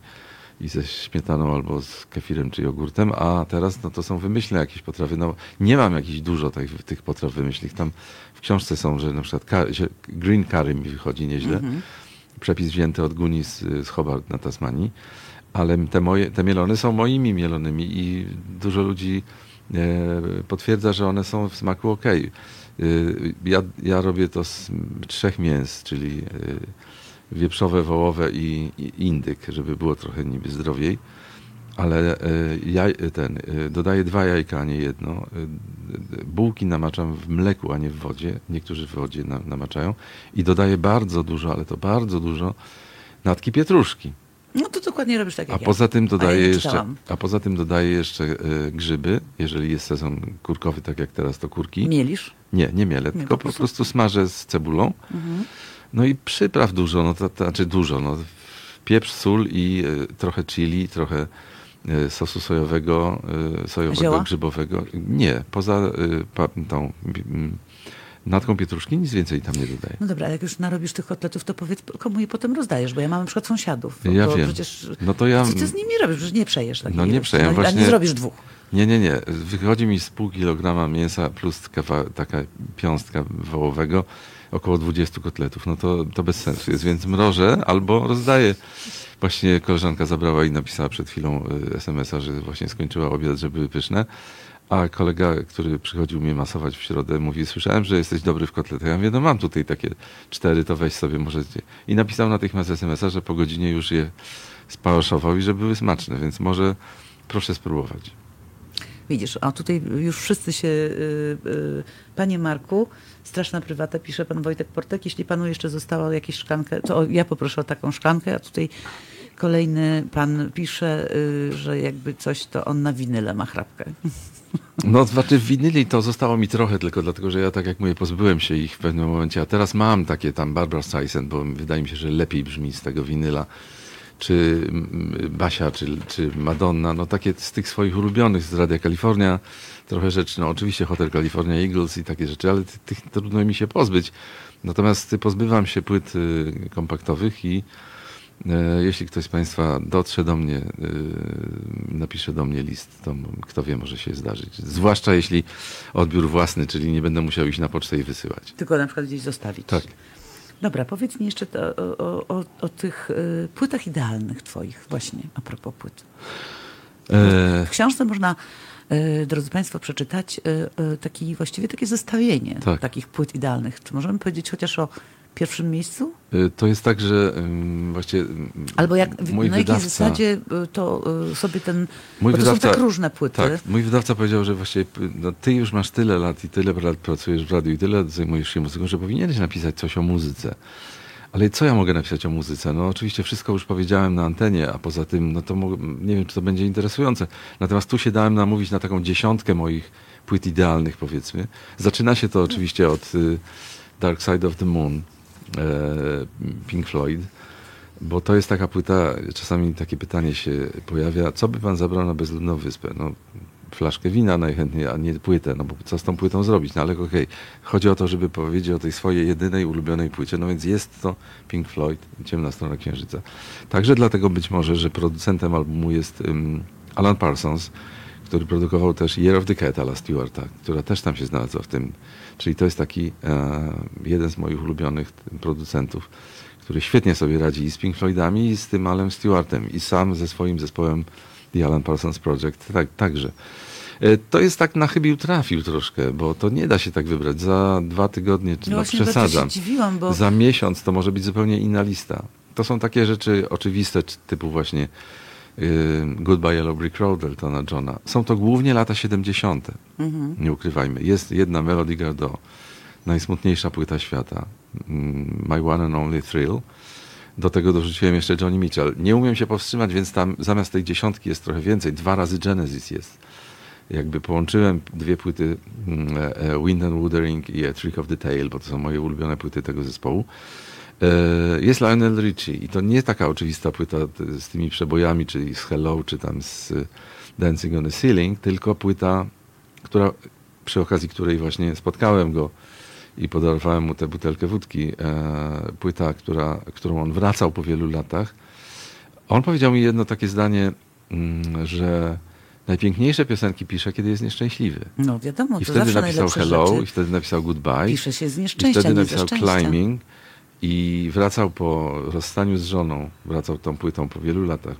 i ze śmietaną albo z kefirem czy jogurtem, a teraz no, to są wymyślne jakieś potrawy. No, nie mam jakichś dużo tych, tych potraw wymyślnych. Tam w książce są, że na przykład green curry mi wychodzi nieźle. Mhm. Przepis wzięty od Guni z, z Hobart na Tasmanii. Ale te, moje, te mielone są moimi mielonymi i dużo ludzi e, potwierdza, że one są w smaku ok. Ja, ja robię to z trzech mięs, czyli e, wieprzowe, wołowe i, i indyk, żeby było trochę niby zdrowiej. Ale e, jaj, ten, e, dodaję dwa jajka, a nie jedno. E, Bułki namaczam w mleku, a nie w wodzie. Niektórzy w wodzie na, namaczają. I dodaję bardzo dużo, ale to bardzo dużo natki pietruszki. No to dokładnie robisz tak A jak ja. poza tym A ja nie jeszcze, a poza tym dodaję jeszcze e, grzyby, jeżeli jest sezon kurkowy, tak jak teraz to kurki. Mielisz? Nie, nie mielę, tylko po po prostu? prostu smażę z cebulą. Mhm. No i przypraw dużo, no to, to znaczy dużo, no pieprz, sól i e, trochę chili, trochę e, sosu sojowego, e, sojowego, Zioła? grzybowego. Nie, poza pa, tą natką pietruszki nic więcej tam nie dodaję. No dobra, a jak już narobisz tych kotletów, to powiedz, komu je potem rozdajesz, bo ja mam na przykład sąsiadów. Ja bo wiem. Przecież, No to ja- Co ty z nimi robisz? Przecież nie przejesz No nie przejem, no, A właśnie- nie zrobisz dwóch. Nie, nie, nie. Wychodzi mi z pół kilograma mięsa plus taka piąstka wołowego, około 20 kotletów. No to, to bez sensu jest, więc mrożę albo rozdaję. Właśnie koleżanka zabrała i napisała przed chwilą y, SMS-a, że właśnie skończyła obiad, że były pyszne. A kolega, który przychodził mnie masować w środę, mówi, słyszałem, że jesteś dobry w kotletach. Ja mówię, no mam tutaj takie cztery, to weź sobie możecie. I napisał natychmiast SMS-a, że po godzinie już je spałaszował i że były smaczne, więc może proszę spróbować. Widzisz, a tutaj już wszyscy się... y, y, Panie Marku, straszna prywata, pisze pan Wojtek Portek. Jeśli panu jeszcze została jakaś szklankę, to ja poproszę o taką szklankę, a tutaj kolejny pan pisze, y, że jakby coś, to on na winyle ma chrapkę. No, znaczy winyli to zostało mi trochę, tylko dlatego, że ja tak jak mówię, pozbyłem się ich w pewnym momencie, a teraz mam takie tam Barbara Streisand, bo wydaje mi się, że lepiej brzmi z tego winyla, czy Basia, czy, czy Madonna, no takie z tych swoich ulubionych z Radia California, trochę rzeczy, no oczywiście Hotel California Eagles i takie rzeczy, ale ty- tych trudno mi się pozbyć. Natomiast pozbywam się płyt y, kompaktowych i E, Jeśli ktoś z Państwa dotrze do mnie, e, napisze do mnie list, to kto wie, może się zdarzyć. Zwłaszcza jeśli odbiór własny, czyli nie będę musiał iść na pocztę i wysyłać. Tylko na przykład gdzieś zostawić. Tak. Dobra, powiedz mi jeszcze to, o, o, o, tych y, płytach idealnych twoich właśnie, a propos płyt. E, W książce można, y, drodzy Państwo, przeczytać taki, właściwie takie zestawienie Tak. takich płyt idealnych. Czy możemy powiedzieć chociaż o pierwszym miejscu? e, to jest tak, że ym, Albo jak, mój na jakiej wydawca- zasadzie y, to y, sobie ten... Mój bo to wydawca- są tak różne płyty. Tak, mój wydawca powiedział, że właściwie p- no, ty już masz tyle lat i tyle lat pracujesz w radiu i tyle zajmujesz się muzyką, że powinieneś napisać coś o muzyce. Ale co ja mogę napisać o muzyce? No oczywiście wszystko już powiedziałem na antenie, a poza tym, no to nie wiem, czy to będzie interesujące. Natomiast tu się dałem namówić na taką dziesiątkę moich płyt idealnych, powiedzmy. Zaczyna się to oczywiście od y, Dark Side of the Moon, Pink Floyd, bo to jest taka płyta, czasami takie pytanie się pojawia, co by pan zabrał na bezludną wyspę? No, flaszkę wina najchętniej, a nie płytę, no bo co z tą płytą zrobić? No ale okej, chodzi o to, żeby powiedzieć o tej swojej jedynej ulubionej płycie, no więc jest to Pink Floyd, Ciemna Strona Księżyca. Także dlatego być może, że producentem albumu jest um, Alan Parsons, który produkował też Year of the Cat Ala Stewarta, która też tam się znalazła w tym. Czyli to jest taki e, jeden z moich ulubionych producentów, który świetnie sobie radzi i z Pink Floydami, i z tym Alem Stewartem, i sam ze swoim zespołem The Alan Parsons Project tak, także. E, To jest tak na chybił trafił troszkę, bo to nie da się tak wybrać. Za dwa tygodnie, czy No no przesadzam, się dziwiłam, bo za miesiąc to może być zupełnie inna lista. To są takie rzeczy oczywiste, czy- typu właśnie Goodbye Yellow Brick Road Eltona Johna. Są to głównie lata 70. Mhm. Nie ukrywajmy. Jest jedna Melody Gardot, najsmutniejsza płyta świata. mm, My One and Only Thrill. Do tego dorzuciłem jeszcze Johnny Mitchell. Nie umiem się powstrzymać, więc tam zamiast tej dziesiątki jest trochę więcej. Dwa razy Genesis jest. Jakby połączyłem dwie płyty mm, e, e, Wind and Wuthering i A Trick of the Tail, bo to są moje ulubione płyty tego zespołu. E, Jest Lionel Richie i to nie taka oczywista płyta z tymi przebojami, czyli z Hello, czy tam z Dancing on the Ceiling, tylko płyta, która, przy okazji której właśnie spotkałem go i podarowałem mu tę butelkę wódki, e, płyta, która, którą on wracał po wielu latach. On powiedział mi jedno takie zdanie, mm, że najpiękniejsze piosenki pisze, kiedy jest nieszczęśliwy. no wiadomo, I wtedy napisał Hello, i wtedy napisał Goodbye. pisze się z I nieszczęścia, wtedy nie ze napisał. Climbing i wracał po rozstaniu z żoną, wracał tą płytą po wielu latach.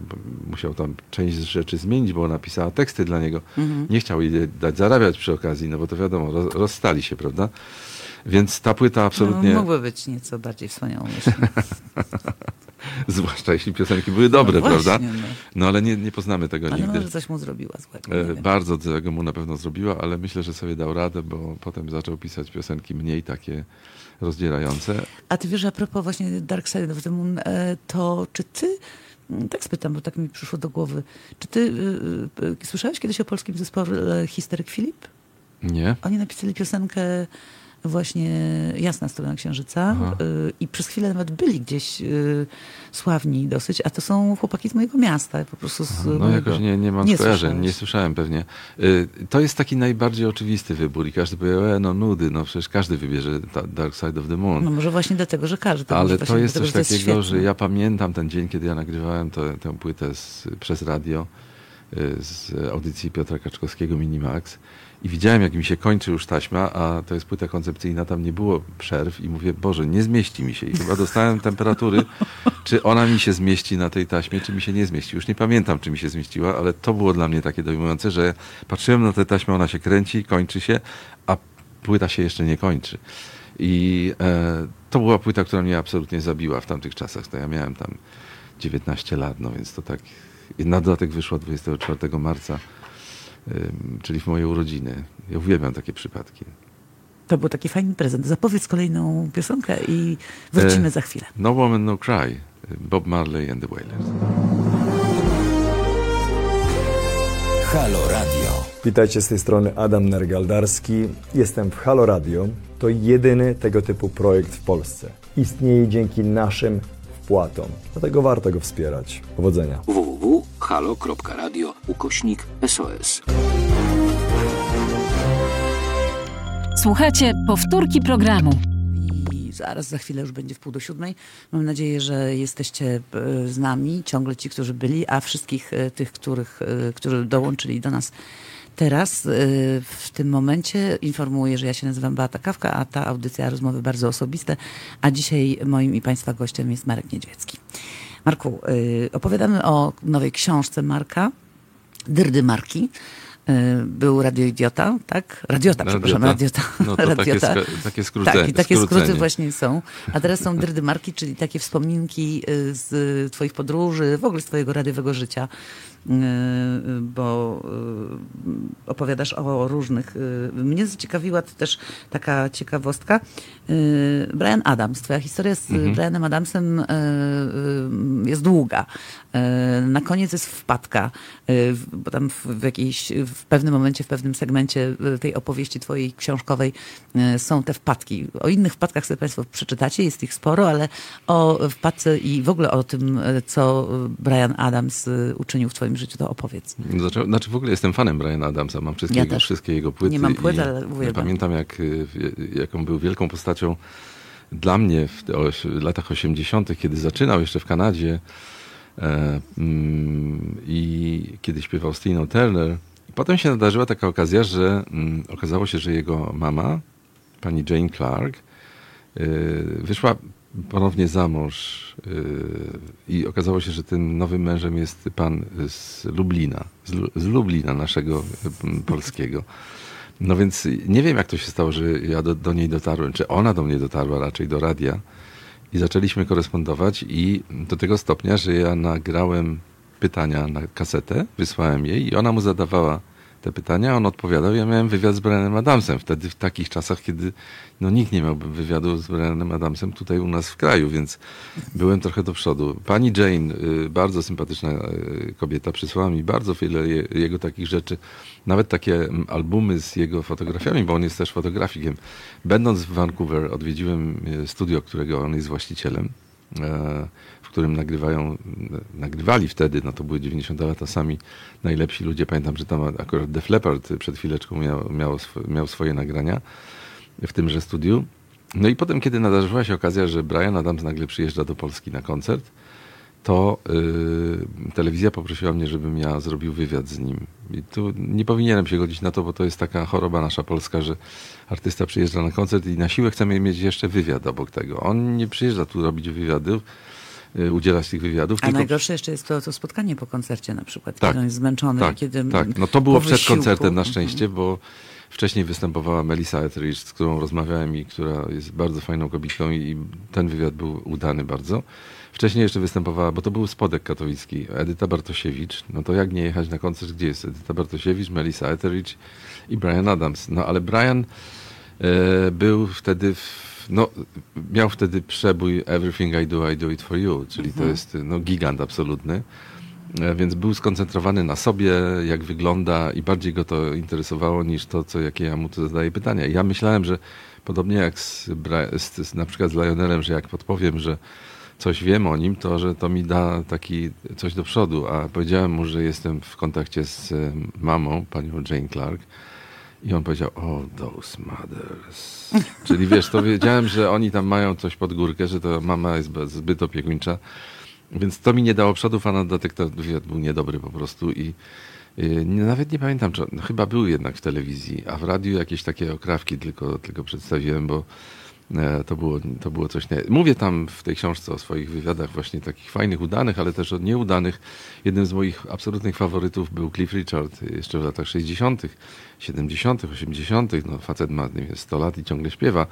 Musiał tam część rzeczy zmienić, bo ona pisała teksty dla niego. Mhm. Nie chciał jej dać zarabiać przy okazji, no bo to wiadomo, roz, rozstali się, prawda? Więc ta płyta absolutnie, No, mogły być nieco bardziej wspaniałomyślne. zwłaszcza jeśli piosenki były dobre, no prawda? właśnie, no. No ale nie, nie poznamy tego Ale nigdy. może coś mu zrobiła złego. E. Bardzo tego mu na pewno zrobiła, ale myślę, że sobie dał radę, bo potem zaczął pisać piosenki mniej takie rozdzierające. A ty wiesz, a propos właśnie Dark Side of the Moon, to czy ty, mm, tak spytam, bo tak mi przyszło do głowy, czy ty y, y, słyszałeś kiedyś o polskim zespole Histeryk Filip? Nie? Oni napisali piosenkę właśnie Jasna Strona Księżyca y, i przez chwilę nawet byli gdzieś y, sławni dosyć, a to są chłopaki z mojego miasta, po prostu z No mojego... jakoś nie, nie mam Nie skojarzeń, nie słyszałem pewnie. Y, To jest taki najbardziej oczywisty wybór i każdy powie, e, no nudy, no przecież każdy wybierze Dark Side of the Moon. No może właśnie dlatego, że każdy. Ale to jest dlatego, coś że to jest takiego, że ja pamiętam ten dzień, kiedy ja nagrywałem to, tę płytę z, przez radio z audycji Piotra Kaczkowskiego Minimax i widziałem, jak mi się kończy już taśma, a to jest płyta koncepcyjna, tam nie było przerw i mówię, Boże, nie zmieści mi się. I chyba dostałem temperatury, czy ona mi się zmieści na tej taśmie, czy mi się nie zmieści. Już nie pamiętam, czy mi się zmieściła, ale to było dla mnie takie dojmujące, że patrzyłem na tę taśmę, ona się kręci, kończy się, a płyta się jeszcze nie kończy. I e, to była płyta, która mnie absolutnie zabiła w tamtych czasach. To ja miałem tam 19 lat, no więc to tak. I na dodatek wyszła 24 marca, czyli w moje urodziny. Ja uwielbiam takie przypadki. To był taki fajny prezent. Zapowiedz kolejną piosenkę i wrócimy E, za chwilę. No Woman No Cry, Bob Marley and the Wailers. Halo Radio. Witajcie z tej strony Adam Nergaldarski. Jestem w Halo Radio. To jedyny tego typu projekt w Polsce. Istnieje dzięki naszym wpłatom. Dlatego warto go wspierać. Powodzenia. www.halo.radio ukośnik SOS. Słuchajcie powtórki programu. I zaraz za chwilę już będzie w pół do siódmej. Mam nadzieję, że jesteście e, z nami, ciągle ci, którzy byli, a wszystkich e, tych, których, e, którzy dołączyli do nas teraz. e, W tym momencie informuję, że ja się nazywam Beata Kawka, a ta audycja rozmowy bardzo osobiste, a dzisiaj moim i Państwa gościem jest Marek Niedźwiecki. Marku, e, opowiadamy o nowej książce Marka, Dyrdy Marki. E, Był radioidiota, tak? Radiota, przepraszam, radiota. No to takie, Radiota. skra- takie skróty. Tak, i takie skróty skrócenie. właśnie są. A teraz są dyrdy marki, czyli takie wspominki y, z twoich podróży, w ogóle z twojego radiowego życia, y, bo y, opowiadasz o różnych. y, Mnie zaciekawiła też taka ciekawostka. Y, Brian Adams, twoja historia z Mhm. Brianem Adamsem y, y, jest długa. Y, Na koniec jest wpadka, y, bo tam w, jakiejś, w pewnym momencie, w pewnym segmencie y, tej opowieści twojej książkowej y, są te wpadki. O innych wpadkach sobie Państwo przeczytacie, jest ich sporo, ale o wpadce i w ogóle o tym, y, co Brian Adams y, uczynił w twoim życiu, to opowiedz. Znaczy, znaczy w ogóle jestem fanem Briana Adamsa, mam wszystkie, Ja jego, wszystkie jego płyty. Nie mam płyt, ale uwielbiam. Pamiętam jak, y, jaką był wielką postacią dla mnie w latach 80., kiedy zaczynał jeszcze w Kanadzie e, mm, i kiedy śpiewał z Tina Turner. I potem się nadarzyła taka okazja, że mm, okazało się, że jego mama, pani Jane Clark, y, wyszła ponownie za mąż y, i okazało się, że tym nowym mężem jest pan z Lublina, z, Lu- z Lublina naszego polskiego. No więc nie wiem, jak to się stało, że ja do, do niej dotarłem, czy ona do mnie dotarła raczej do radia i zaczęliśmy korespondować i do tego stopnia, że ja nagrałem pytania na kasetę, wysłałem jej i ona mu zadawała te pytania, on odpowiadał. Ja miałem wywiad z Brianem Adamsem wtedy w takich czasach, kiedy no, nikt nie miałby wywiadu z Brianem Adamsem tutaj u nas w kraju, więc byłem trochę do przodu. Pani Jane, y, bardzo sympatyczna y, kobieta, przysłała mi bardzo wiele je, jego takich rzeczy, nawet takie mm, albumy z jego fotografiami, bo on jest też fotografikiem. Będąc w Vancouver, odwiedziłem y, studio, którego on jest właścicielem. Którym nagrywają, nagrywali wtedy, no to były 90 lata, sami najlepsi ludzie. Pamiętam, że tam akurat Def Leppard przed chwileczką miał, miał, sw- miał swoje nagrania w tymże studiu. No i potem, kiedy nadarzyła się okazja, że Brian Adams nagle przyjeżdża do Polski na koncert, to y, telewizja poprosiła mnie, żebym ja zrobił wywiad z nim. I tu nie powinienem się godzić na to, bo to jest taka choroba nasza polska, że artysta przyjeżdża na koncert i na siłę chcemy mieć jeszcze wywiad obok tego. On nie przyjeżdża tu robić wywiadów, udzielać tych wywiadów, A tylko najgorsze jeszcze jest to, to spotkanie po koncercie na przykład, Tak, kiedy on jest zmęczony, tak, kiedy tak. No to było przed wysiłku. koncertem na Mhm. szczęście, bo wcześniej występowała Melissa Etheridge, z którą rozmawiałem i która jest bardzo fajną kobietą i ten wywiad był udany bardzo. Wcześniej jeszcze występowała, bo to był spodek katowicki, Edyta Bartosiewicz. No to jak nie jechać na koncert, gdzie jest Edyta Bartosiewicz, Melissa Etheridge i Brian Adams. No ale Brian e, był wtedy, w, no, miał wtedy przebój Everything I Do, I Do It For You, czyli to jest no, gigant absolutny. E, Więc był skoncentrowany na sobie, jak wygląda i bardziej go to interesowało niż to, co, jakie ja mu tu zadaję pytania. Ja myślałem, że podobnie jak z, z, z, na przykład z Lionelem, że jak podpowiem, że coś wiem o nim, to że to mi da taki coś do przodu, a powiedziałem mu, że jestem w kontakcie z e, mamą, panią Jane Clark i on powiedział, oh, those mothers. Czyli wiesz, to wiedziałem, że oni tam mają coś pod górkę, że to mama jest zbyt opiekuńcza, więc to mi nie dało przodów, a wywiad był niedobry po prostu i y, nie, nawet nie pamiętam, czy no, chyba był jednak w telewizji, a w radiu jakieś takie okrawki tylko, tylko przedstawiłem, bo to było, to było coś nie... Mówię tam w tej książce o swoich wywiadach właśnie takich fajnych, udanych, ale też o nieudanych. Jednym z moich absolutnych faworytów był Cliff Richard jeszcze w latach 60., 70., 80., no facet ma nie wiem, 100 lat i ciągle śpiewa,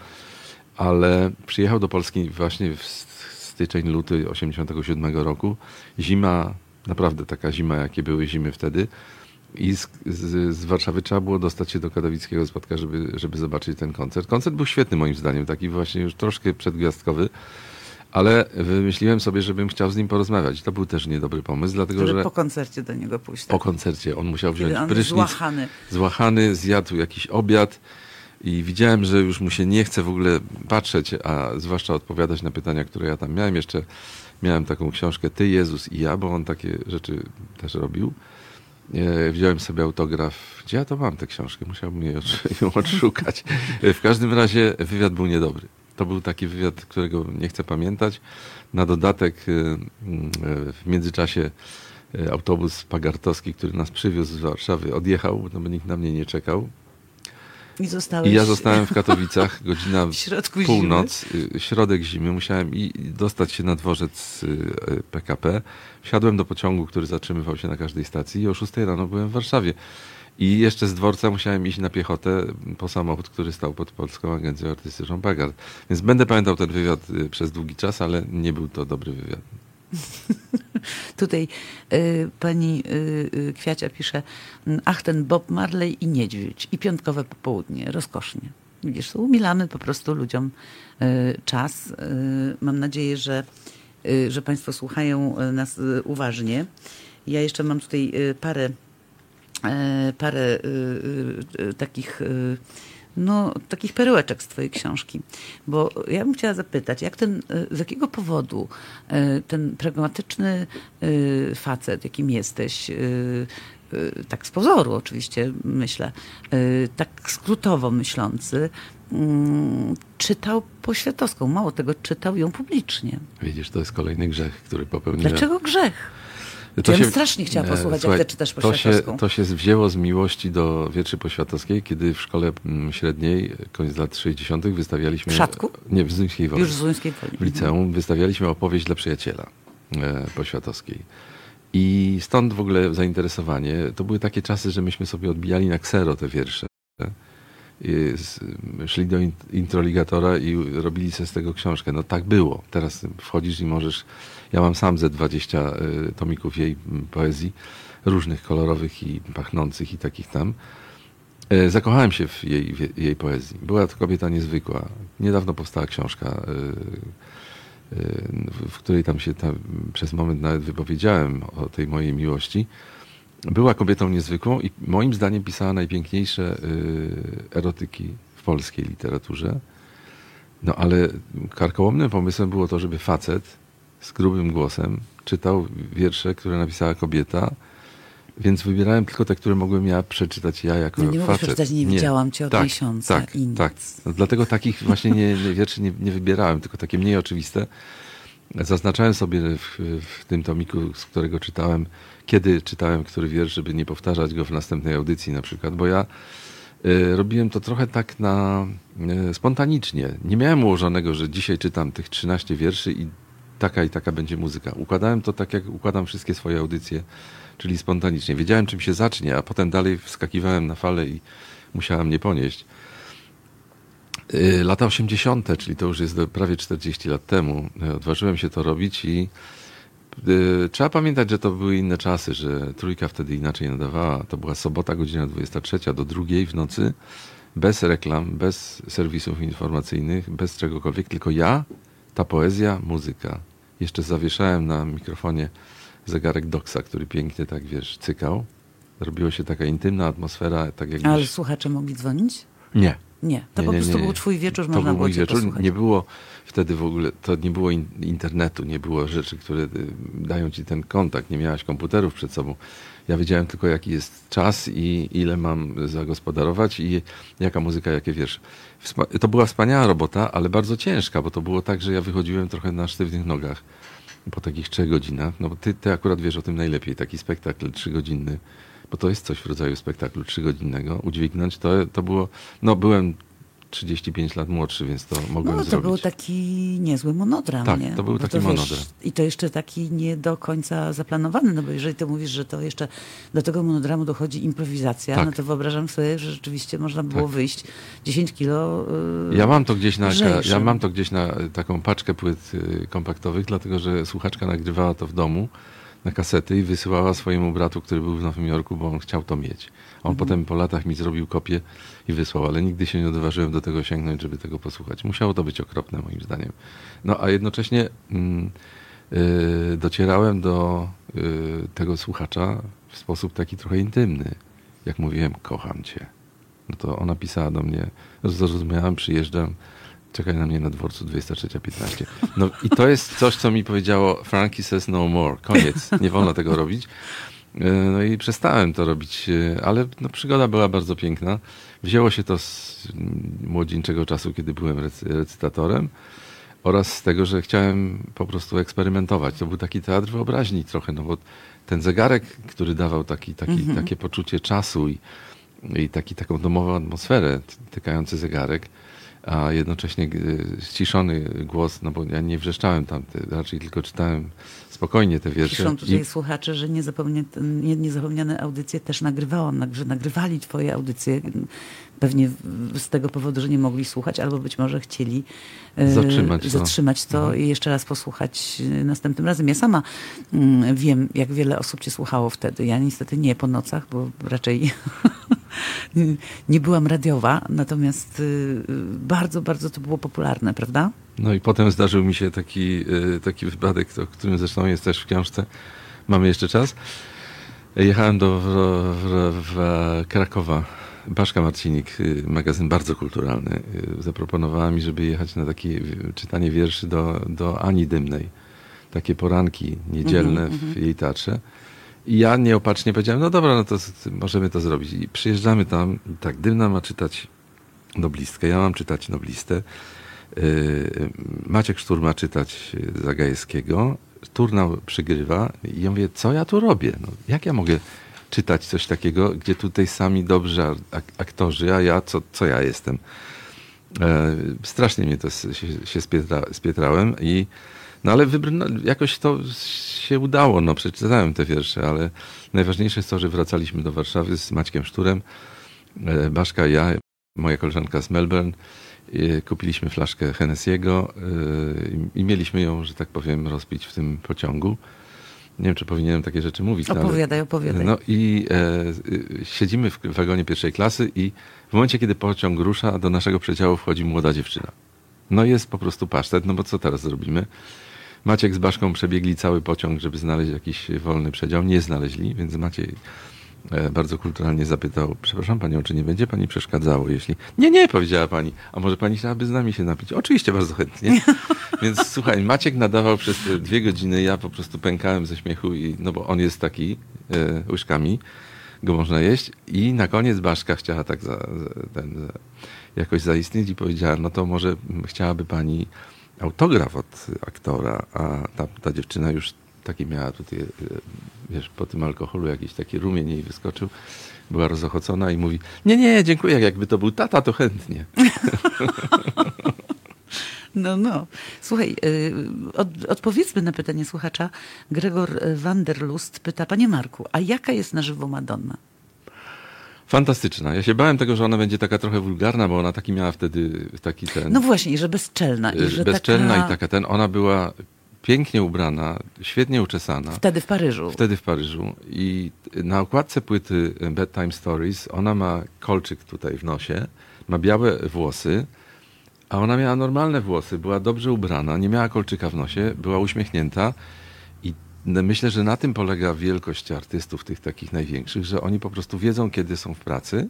ale przyjechał do Polski właśnie w styczeń, luty 87 roku. Zima, naprawdę taka zima, jakie były zimy wtedy. I z, z, z Warszawy trzeba było dostać się do Katowickiego Spadka, żeby, żeby zobaczyć ten koncert. Koncert był świetny moim zdaniem, taki właśnie już troszkę przedgwiazdkowy, ale wymyśliłem sobie, żebym chciał z nim porozmawiać. To był też niedobry pomysł, dlatego że po koncercie do niego pójść. po koncercie on musiał Kiedy wziąć on jest prysznic, złachany. złachany, zjadł jakiś obiad i widziałem, że już mu się nie chce w ogóle patrzeć, a zwłaszcza odpowiadać na pytania, które ja tam miałem. Jeszcze miałem taką książkę Ty, Jezus i ja, bo on takie rzeczy też robił. E, Wziąłem sobie autograf. Gdzie ja to mam tę książkę? Musiałbym ją odszukać. E, W każdym razie wywiad był niedobry. To był taki wywiad, którego nie chcę pamiętać. Na dodatek y, w międzyczasie autobus pagartowski, który nas przywiózł z Warszawy, odjechał, no bo nikt na mnie nie czekał. I zostałeś... I ja zostałem w Katowicach, godzina W środku północ, y, środek zimy. Musiałem i dostać się na dworzec y, y, PKP. Wsiadłem do pociągu, który zatrzymywał się na każdej stacji i o 6 rano byłem w Warszawie. I jeszcze z dworca musiałem iść na piechotę po samochód, który stał pod Polską Agencją Artystyczną Pagard. Więc będę pamiętał ten wywiad y, przez długi czas, ale nie był to dobry wywiad. Tutaj y, pani y, y, Kwiacia pisze, mm, ach ten Bob Marley i niedźwiedź i piątkowe popołudnie, rozkosznie. Widzisz, umilamy po prostu ludziom y, czas. Y, mam nadzieję, że, y, że państwo słuchają nas uważnie. Ja jeszcze mam tutaj parę, parę takich... no, takich perełeczek z twojej książki. Bo ja bym chciała zapytać, jak ten, y, z jakiego powodu y, ten pragmatyczny y, facet, jakim jesteś, tak z pozoru oczywiście myślę, tak skrótowo myślący, mm, czytał Poświatowską. Mało tego, czytał ją publicznie. Widzisz, to jest kolejny grzech, który popełniłem. Dlaczego grzech? Ja bym strasznie chciała posłuchać, jak słuchaj, ty czytasz to się, to się wzięło z miłości do wierszy poświatowskiej, kiedy w szkole mm, średniej, koniec lat 60. wystawialiśmy... W Szatku? Nie, w Zduńskiej Woli. Już z Łuńskiej Woli. W liceum wystawialiśmy opowieść dla przyjaciela e, poświatowskiej. I stąd w ogóle zainteresowanie. To były takie czasy, że myśmy sobie odbijali na ksero te wiersze. Z, szli do in- introligatora i robili sobie z tego książkę. No tak było. Teraz wchodzisz i możesz... Ja mam sam ze 20 y, tomików jej mm, poezji, różnych kolorowych i pachnących i takich tam. E, Zakochałem się w jej, w jej poezji. Była to kobieta niezwykła. Niedawno powstała książka, y, y, w której tam się tam przez moment nawet wypowiedziałem o tej mojej miłości. Była kobietą niezwykłą i moim zdaniem pisała najpiękniejsze y, erotyki w polskiej literaturze. No ale karkołomnym pomysłem było to, żeby facet z grubym głosem czytał wiersze, które napisała kobieta, więc wybierałem tylko te, które mogłem ja przeczytać ja jako No nie facet. przeczytać Nie widziałam cię od tak, miesiąca Tak, i nic. tak. No, dlatego takich właśnie nie, nie, wierszy nie, nie wybierałem, tylko takie mniej oczywiste. Zaznaczałem sobie w, w tym tomiku, z którego czytałem, kiedy czytałem który wiersz, żeby nie powtarzać go w następnej audycji na przykład, bo ja y, robiłem to trochę tak na y, spontanicznie. Nie miałem ułożonego, że dzisiaj czytam tych 13 wierszy i taka i taka będzie muzyka. Układałem to tak, jak układam wszystkie swoje audycje, czyli spontanicznie. Wiedziałem, czym się zacznie, a potem dalej wskakiwałem na falę i musiałem mnie ponieść. Y, Lata 80., czyli to już jest prawie 40 lat temu, y, odważyłem się to robić i y, trzeba pamiętać, że to były inne czasy, że trójka wtedy inaczej nadawała. To była sobota, godzina 23 do drugiej w nocy, bez reklam, bez serwisów informacyjnych, bez czegokolwiek, tylko ja, ta poezja, muzyka. Jeszcze zawieszałem na mikrofonie zegarek Doksa, który pięknie tak, wiesz, cykał. Robiło się taka intymna atmosfera, tak jakbyś... Ale słuchacze mogli dzwonić? Nie. Nie, to Nie, po prostu nie. był twój wieczór, To można był było cię wieczór. posłuchać. Nie było wtedy w ogóle, to nie było in, internetu, nie było rzeczy, które y, dają ci ten kontakt, nie miałaś komputerów przed sobą. Ja wiedziałem tylko, jaki jest czas i ile mam zagospodarować i jaka muzyka, jakie wiersze. To była wspaniała robota, ale bardzo ciężka, bo to było tak, że ja wychodziłem trochę na sztywnych nogach po takich trzech godzinach. No bo ty, ty akurat wiesz o tym najlepiej. Taki spektakl trzygodzinny, bo to jest coś w rodzaju spektaklu trzygodzinnego. Udźwignąć to, to było, no byłem 35 lat młodszy, więc to mogłem No to zrobić. był taki niezły monodram, Tak, nie? to był Bo taki wiesz, monodram. I to jeszcze taki nie do końca zaplanowany, no bo jeżeli ty mówisz, że to jeszcze do tego monodramu dochodzi improwizacja, Tak. no to wyobrażam sobie, że rzeczywiście można było Tak. wyjść 10 kilo yy, Ja mam to gdzieś na, ja mam to gdzieś na y, taką paczkę płyt y, kompaktowych, dlatego że słuchaczka nagrywała to w domu na kasety i wysyłała swojemu bratu, który był w Nowym Jorku, bo on chciał to mieć. On potem po latach mi zrobił kopię i wysłał, ale nigdy się nie odważyłem do tego sięgnąć, żeby tego posłuchać. Musiało to być okropne moim zdaniem. No a jednocześnie mm, y, docierałem do y, tego słuchacza w sposób taki trochę intymny. Jak mówiłem, kocham cię. No to ona pisała do mnie, zrozumiałem, przyjeżdżam, czekaj na mnie na dworcu 23.15. No i to jest coś, co mi powiedziało Frankie says no more. Koniec, nie wolno tego robić. E, No i przestałem to robić, e, ale no, przygoda była bardzo piękna. Wzięło się to z mm, młodzieńczego czasu, kiedy byłem recy- recytatorem oraz z tego, że chciałem po prostu eksperymentować. To był taki teatr wyobraźni trochę, no bo ten zegarek, który dawał taki, taki, takie poczucie czasu i, i taki, taką domową atmosferę, tykający zegarek, a jednocześnie e, ściszony głos, no bo ja nie wrzeszczałem tam, raczej tylko czytałem spokojnie te wiersze. Piszą tutaj I- słuchacze, że niezapomnia, nie, niezapomniane audycje też nagrywałam, nag- że nagrywali twoje audycje. Pewnie z tego powodu, że nie mogli słuchać, albo być może chcieli e, Zatrzymać to. zatrzymać to i jeszcze raz posłuchać e, następnym razem. Ja sama mm, wiem, jak wiele osób cię słuchało wtedy. Ja niestety nie po nocach, bo raczej nie byłam radiowa, natomiast y, bardzo, bardzo to było popularne, prawda? No i potem zdarzył mi się taki, taki wypadek, o którym zresztą jest też w książce. Mamy jeszcze czas. Jechałem do w, w, w Krakowa. Baszka Marcinik, y, magazyn bardzo kulturalny, y, zaproponowała mi, żeby jechać na takie y, czytanie wierszy do, do Ani Dymnej. Takie poranki niedzielne w jej teatrze. I ja nieopatrznie powiedziałem, no dobra, no to możemy to zrobić. I przyjeżdżamy tam, i tak, Dymna ma czytać noblistkę, ja mam czytać noblistę. Yy, Maciek Sztur ma czytać Zagajewskiego. Turnał przygrywa i ja mówię, co ja tu robię? No, jak ja mogę czytać coś takiego, gdzie tutaj sami dobrzy ak- aktorzy, a ja, co, co ja jestem? E, strasznie mnie to się, się spietra, spietrałem i no ale wybr- no, jakoś to się udało, no przeczytałem te wiersze, ale najważniejsze jest to, że wracaliśmy do Warszawy z Maćkiem Szturem, e, Baszka i ja, moja koleżanka z Melbourne, e, kupiliśmy flaszkę Hennessy'ego e, i mieliśmy ją, że tak powiem, rozpić w tym pociągu. Nie wiem, czy powinienem takie rzeczy mówić. no ale- Opowiadaj, opowiadaj. no i e, y, siedzimy w wagonie pierwszej klasy i w momencie, kiedy pociąg rusza, do naszego przedziału wchodzi młoda dziewczyna. No jest po prostu pasztet, no bo co teraz zrobimy? Maciek z Baszką przebiegli cały pociąg, żeby znaleźć jakiś wolny przedział. Nie znaleźli, więc Maciej e, bardzo kulturalnie zapytał, przepraszam panią, czy nie będzie pani przeszkadzało, jeśli... Nie, nie, powiedziała pani. A może pani chciałaby z nami się napić? Oczywiście, bardzo chętnie. Więc słuchaj, Maciek nadawał przez dwie godziny, ja po prostu pękałem ze śmiechu, i, no bo on jest taki e, łyżkami, go można jeść. I na koniec Baszka chciała tak za, za, ten, za, jakoś zaistnieć i powiedziała, no to może chciałaby pani autograf od aktora, a ta, ta dziewczyna już taki miała tutaj, e, wiesz, po tym alkoholu jakiś taki rumień jej wyskoczył. Była rozochocona i mówi, nie, nie, dziękuję, jakby to był tata, to chętnie. No, no. Słuchaj, y, od, odpowiedzmy na pytanie słuchacza. Gregor Wanderlust pyta, panie Marku, a jaka jest na żywo Madonna? Fantastyczna. Ja się bałem tego, że ona będzie taka trochę wulgarna, bo ona taki miała wtedy taki ten... No właśnie, i że bezczelna. I że bezczelna taka... i taka ten. Ona była pięknie ubrana, świetnie uczesana. Wtedy w Paryżu. Wtedy w Paryżu. I na okładce płyty Bedtime Stories ona ma kolczyk tutaj w nosie, ma białe włosy, a ona miała normalne włosy, była dobrze ubrana, nie miała kolczyka w nosie, była uśmiechnięta. I myślę, że na tym polega wielkość artystów, tych takich największych, że oni po prostu wiedzą, kiedy są w pracy.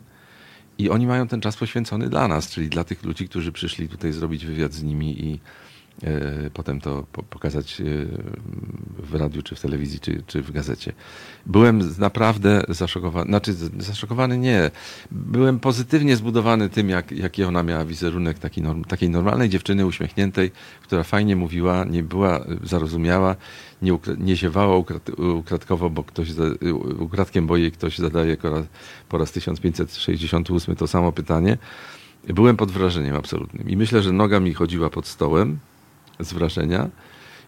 I oni mają ten czas poświęcony dla nas, czyli dla tych ludzi, którzy przyszli tutaj zrobić wywiad z nimi i potem to po, pokazać e, w radiu, czy w telewizji, czy, czy w gazecie. Byłem naprawdę zaszokowany, znaczy zaszokowany nie, byłem pozytywnie zbudowany tym, jak, jaki ona miała wizerunek taki norm, takiej normalnej dziewczyny uśmiechniętej, która fajnie mówiła, nie była e, zarozumiała, nie, ukra- nie ziewała ukrat, ukradkowo, bo ktoś za, ukradkiem, bo jej ktoś zadaje po raz 1568 to samo pytanie. Byłem pod wrażeniem absolutnym i myślę, że noga mi chodziła pod stołem z wrażenia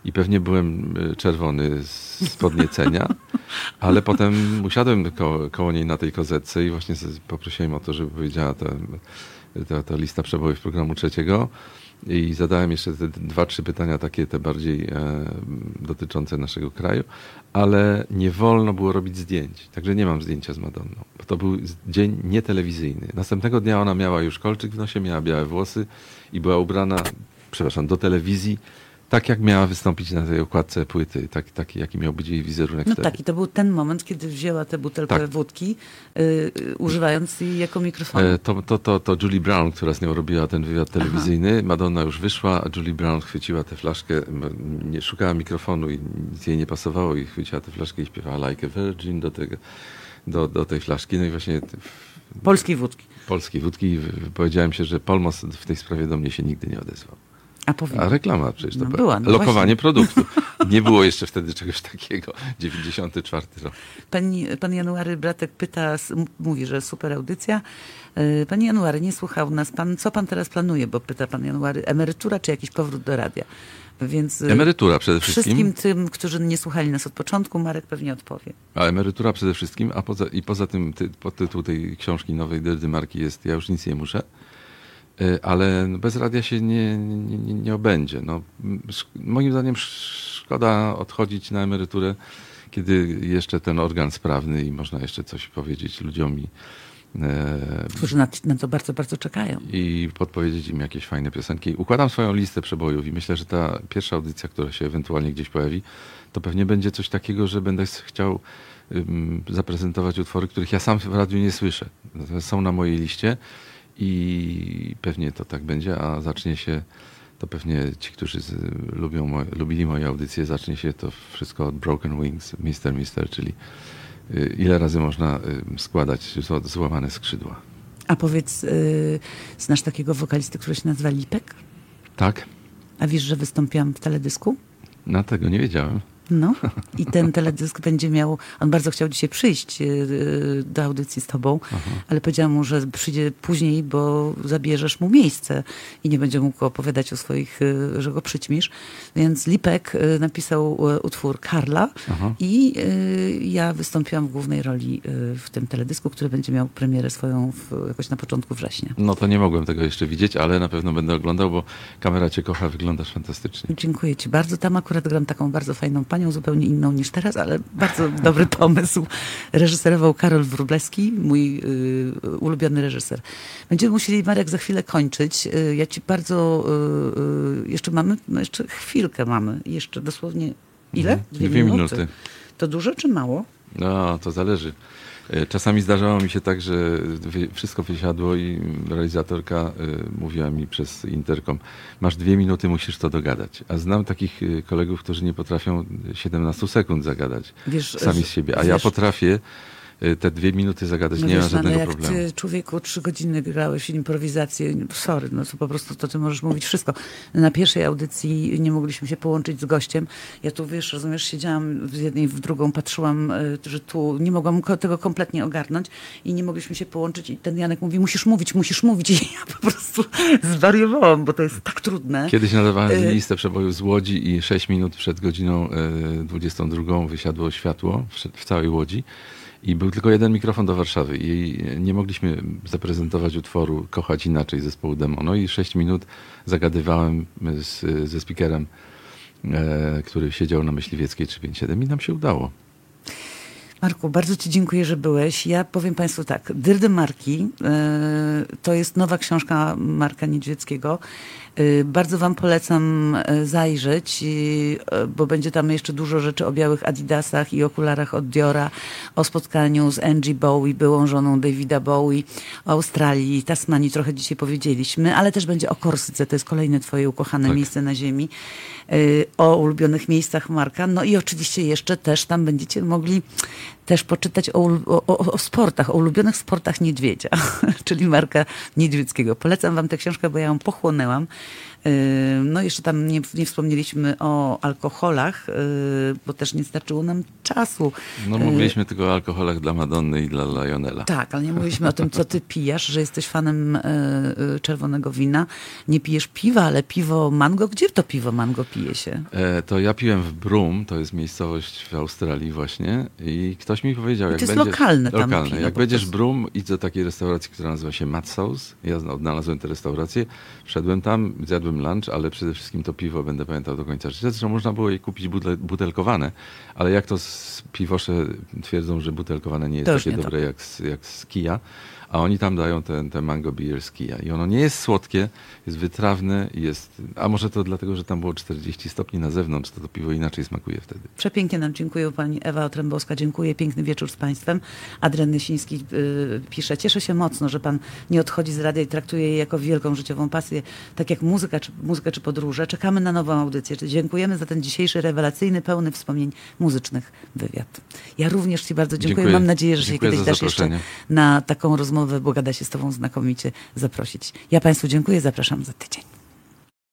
i pewnie byłem y, czerwony z podniecenia, ale potem usiadłem ko koło niej na tej kozetce i właśnie poprosiłem o to, żeby powiedziała ta, ta, ta lista przebojów programu trzeciego i zadałem jeszcze te dwa, trzy pytania takie te bardziej e, dotyczące naszego kraju, ale nie wolno było robić zdjęć, także nie mam zdjęcia z Madonną. Bo to był dzień nietelewizyjny. Następnego dnia ona miała już kolczyk w nosie, miała białe włosy i była ubrana, przepraszam, do telewizji Tak jak miała wystąpić na tej okładce płyty, tak, taki jaki miał być jej wizerunek No wtedy. tak, i to był ten moment, kiedy wzięła tę butelkę Tak. wódki, y, y, używając jej jako mikrofonu. E, To, to, to, to Julie Brown, która z nią robiła ten wywiad telewizyjny. Madonna już wyszła, a Julie Brown chwyciła tę flaszkę, nie, szukała mikrofonu i nic jej nie pasowało i chwyciła tę flaszkę i śpiewała Like a Virgin do, tego, do, do tej flaszki. No i właśnie Polskiej wódki. polskiej wódki wypowiedziałem się, że Polmos w tej sprawie do mnie się nigdy nie odezwał. A. A reklama przecież to No była. no Lokowanie właśnie. produktu. Nie było jeszcze wtedy czegoś takiego. 94 rok. Pani, pan January Bratek pyta, mówi, że super audycja. Y, Panie January, nie słuchał nas pan. Co pan teraz planuje? Bo pyta pan January, emerytura czy jakiś powrót do radia? Więc y, Emerytura przede wszystkim. wszystkim tym, którzy nie słuchali nas od początku, Marek pewnie odpowie. A emerytura przede wszystkim, a poza, i poza tym ty, podtytuł tej książki nowej Dyrdy Marki jest Ja już nic nie muszę. Y, Ale bez radia się nie, nie, nie, nie obędzie. No, moim zdaniem sz- szkoda odchodzić na emeryturę, kiedy jeszcze ten organ sprawny i można jeszcze coś powiedzieć ludziom i, e, Którzy na, na to bardzo, bardzo czekają. i podpowiedzieć im jakieś fajne piosenki. Układam swoją listę przebojów i myślę, że ta pierwsza audycja, która się ewentualnie gdzieś pojawi, to pewnie będzie coś takiego, że będę chciał ym, zaprezentować utwory, których ja sam w radiu nie słyszę. Natomiast są na mojej liście i pewnie to tak będzie, a zacznie się to pewnie ci, którzy z, lubią moje, lubili moje audycje, zacznie się to wszystko od Broken Wings, Mister Mister, czyli y, ile razy można y, składać zł- złamane skrzydła. A powiedz, y, znasz takiego wokalisty, który się nazywa Lipek? Tak? A wiesz, że wystąpiłam w teledysku? Na tego nie wiedziałem. No i ten teledysk będzie miał, on bardzo chciał dzisiaj przyjść y, y, do audycji z tobą, ale powiedziałam mu, że przyjdzie później, bo zabierzesz mu miejsce i nie będzie mógł opowiadać o swoich, y, że go przyćmisz. Więc Lipek napisał utwór Karla i y, ja wystąpiłam w głównej roli w tym teledysku, który będzie miał premierę swoją w, jakoś na początku września. No to nie mogłem tego jeszcze widzieć, ale na pewno będę oglądał, bo kamera cię kocha, wyglądasz fantastycznie. Dziękuję Ci bardzo. Tam akurat gram taką bardzo fajną panią, zupełnie inną niż teraz, ale bardzo dobry pomysł. Reżyserował Karol Wróblewski, mój y, ulubiony reżyser. Będziemy musieli, Marek, za chwilę kończyć. Y, ja Ci bardzo... Y, y, jeszcze mamy, no jeszcze chwilkę mamy. Jeszcze dosłownie... Ile? Mhm. Dwie minuty. To dużo czy mało? No, to zależy. E, Czasami zdarzało mi się tak, że wszystko wysiadło i realizatorka y, mówiła mi przez interkom, masz dwie minuty, musisz to dogadać. A znam takich y, kolegów, którzy nie potrafią 17 sekund zagadać Wiesz, sami z siebie. A ja wiesz- potrafię y, te dwie minuty zagadać, No nie ma wiesz, no, ale żadnego jak problemu. ty człowieku trzy godziny grałeś improwizację, sorry, no to po prostu to ty możesz mówić wszystko. Na pierwszej audycji nie mogliśmy się połączyć z gościem. Ja tu, wiesz, rozumiesz, siedziałam w jednej, w drugą, patrzyłam, y, że tu nie mogłam tego kompletnie ogarnąć i nie mogliśmy się połączyć i ten Janek mówi, musisz mówić, musisz mówić i ja po prostu zwariowałam, bo to jest tak trudne. Kiedyś nadawałem Y- listę przebojów z Łodzi i 6 minut przed godziną y, 22 wysiadło światło w całej Łodzi i był tylko jeden mikrofon do Warszawy i nie mogliśmy zaprezentować utworu Kochać Inaczej zespołu Demono i 6 minut zagadywałem z, ze speakerem, e, który siedział na Myśliwieckiej 357 i nam się udało. Marku, bardzo Ci dziękuję, że byłeś. Ja powiem Państwu tak, Dyrdy Marki e, to jest nowa książka Marka Niedźwieckiego. E, Bardzo Wam polecam e, zajrzeć, e, bo będzie tam jeszcze dużo rzeczy o białych adidasach i okularach od Diora, o spotkaniu z Angie Bowie, byłą żoną Davida Bowie, o Australii, Tasmanii trochę dzisiaj powiedzieliśmy, ale też będzie o Korsyce, to jest kolejne Twoje ukochane Tak. miejsce na ziemi, y, o ulubionych miejscach Marka. No i oczywiście jeszcze też tam będziecie mogli też poczytać o, o, o sportach, o ulubionych sportach niedźwiedzia, czyli Marka Niedźwieckiego. Polecam wam tę książkę, bo ja ją pochłonęłam. Y, No jeszcze tam nie, nie wspomnieliśmy o alkoholach, y, bo też nie starczyło nam czasu. No Y, mówiliśmy tylko o alkoholach dla Madonny i dla Lionela. tak, ale nie mówiliśmy o tym, co ty pijasz, że jesteś fanem e, czerwonego wina. Nie pijesz piwa, ale piwo mango. Gdzie to piwo mango pije się? E, to ja piłem w Broome, to jest miejscowość w Australii właśnie i ktoś mi powiedział, jak to jest będzie... lokalne tam lokalne. piwo Jak będziesz. Broome, idź do takiej restauracji, która nazywa się Matt Sauce. Ja odnalazłem tę restaurację, wszedłem tam, zjadłem lunch, ale przede wszystkim to piwo będę pamiętał do końca życia. Zresztą można było je kupić butel, butelkowane, ale jak to z piwosze twierdzą, że butelkowane nie jest już takie nie dobre jak z, jak z kija, a oni tam dają ten, ten mango beer z kija. I ono nie jest słodkie, jest wytrawne, jest, a może to dlatego, że tam było 40 stopni na zewnątrz, to to piwo inaczej smakuje wtedy. Przepięknie nam dziękuję pani Ewa Otrębowska. Dziękuję. Piękny wieczór z państwem. Adrian Nysiński y, pisze. Cieszę się mocno, że pan nie odchodzi z radia i traktuje je jako wielką życiową pasję, tak jak muzyka czy, muzykę czy podróże. Czekamy na nową audycję. Dziękujemy za ten dzisiejszy rewelacyjny, pełny wspomnień muzycznych wywiad. Ja również ci bardzo dziękuję. Dziękuję. Mam nadzieję, że się Dziękuję kiedyś za dasz jeszcze na taką rozmowę, bo gada się z tobą znakomicie zaprosić. Ja państwu dziękuję. Zapraszam za tydzień.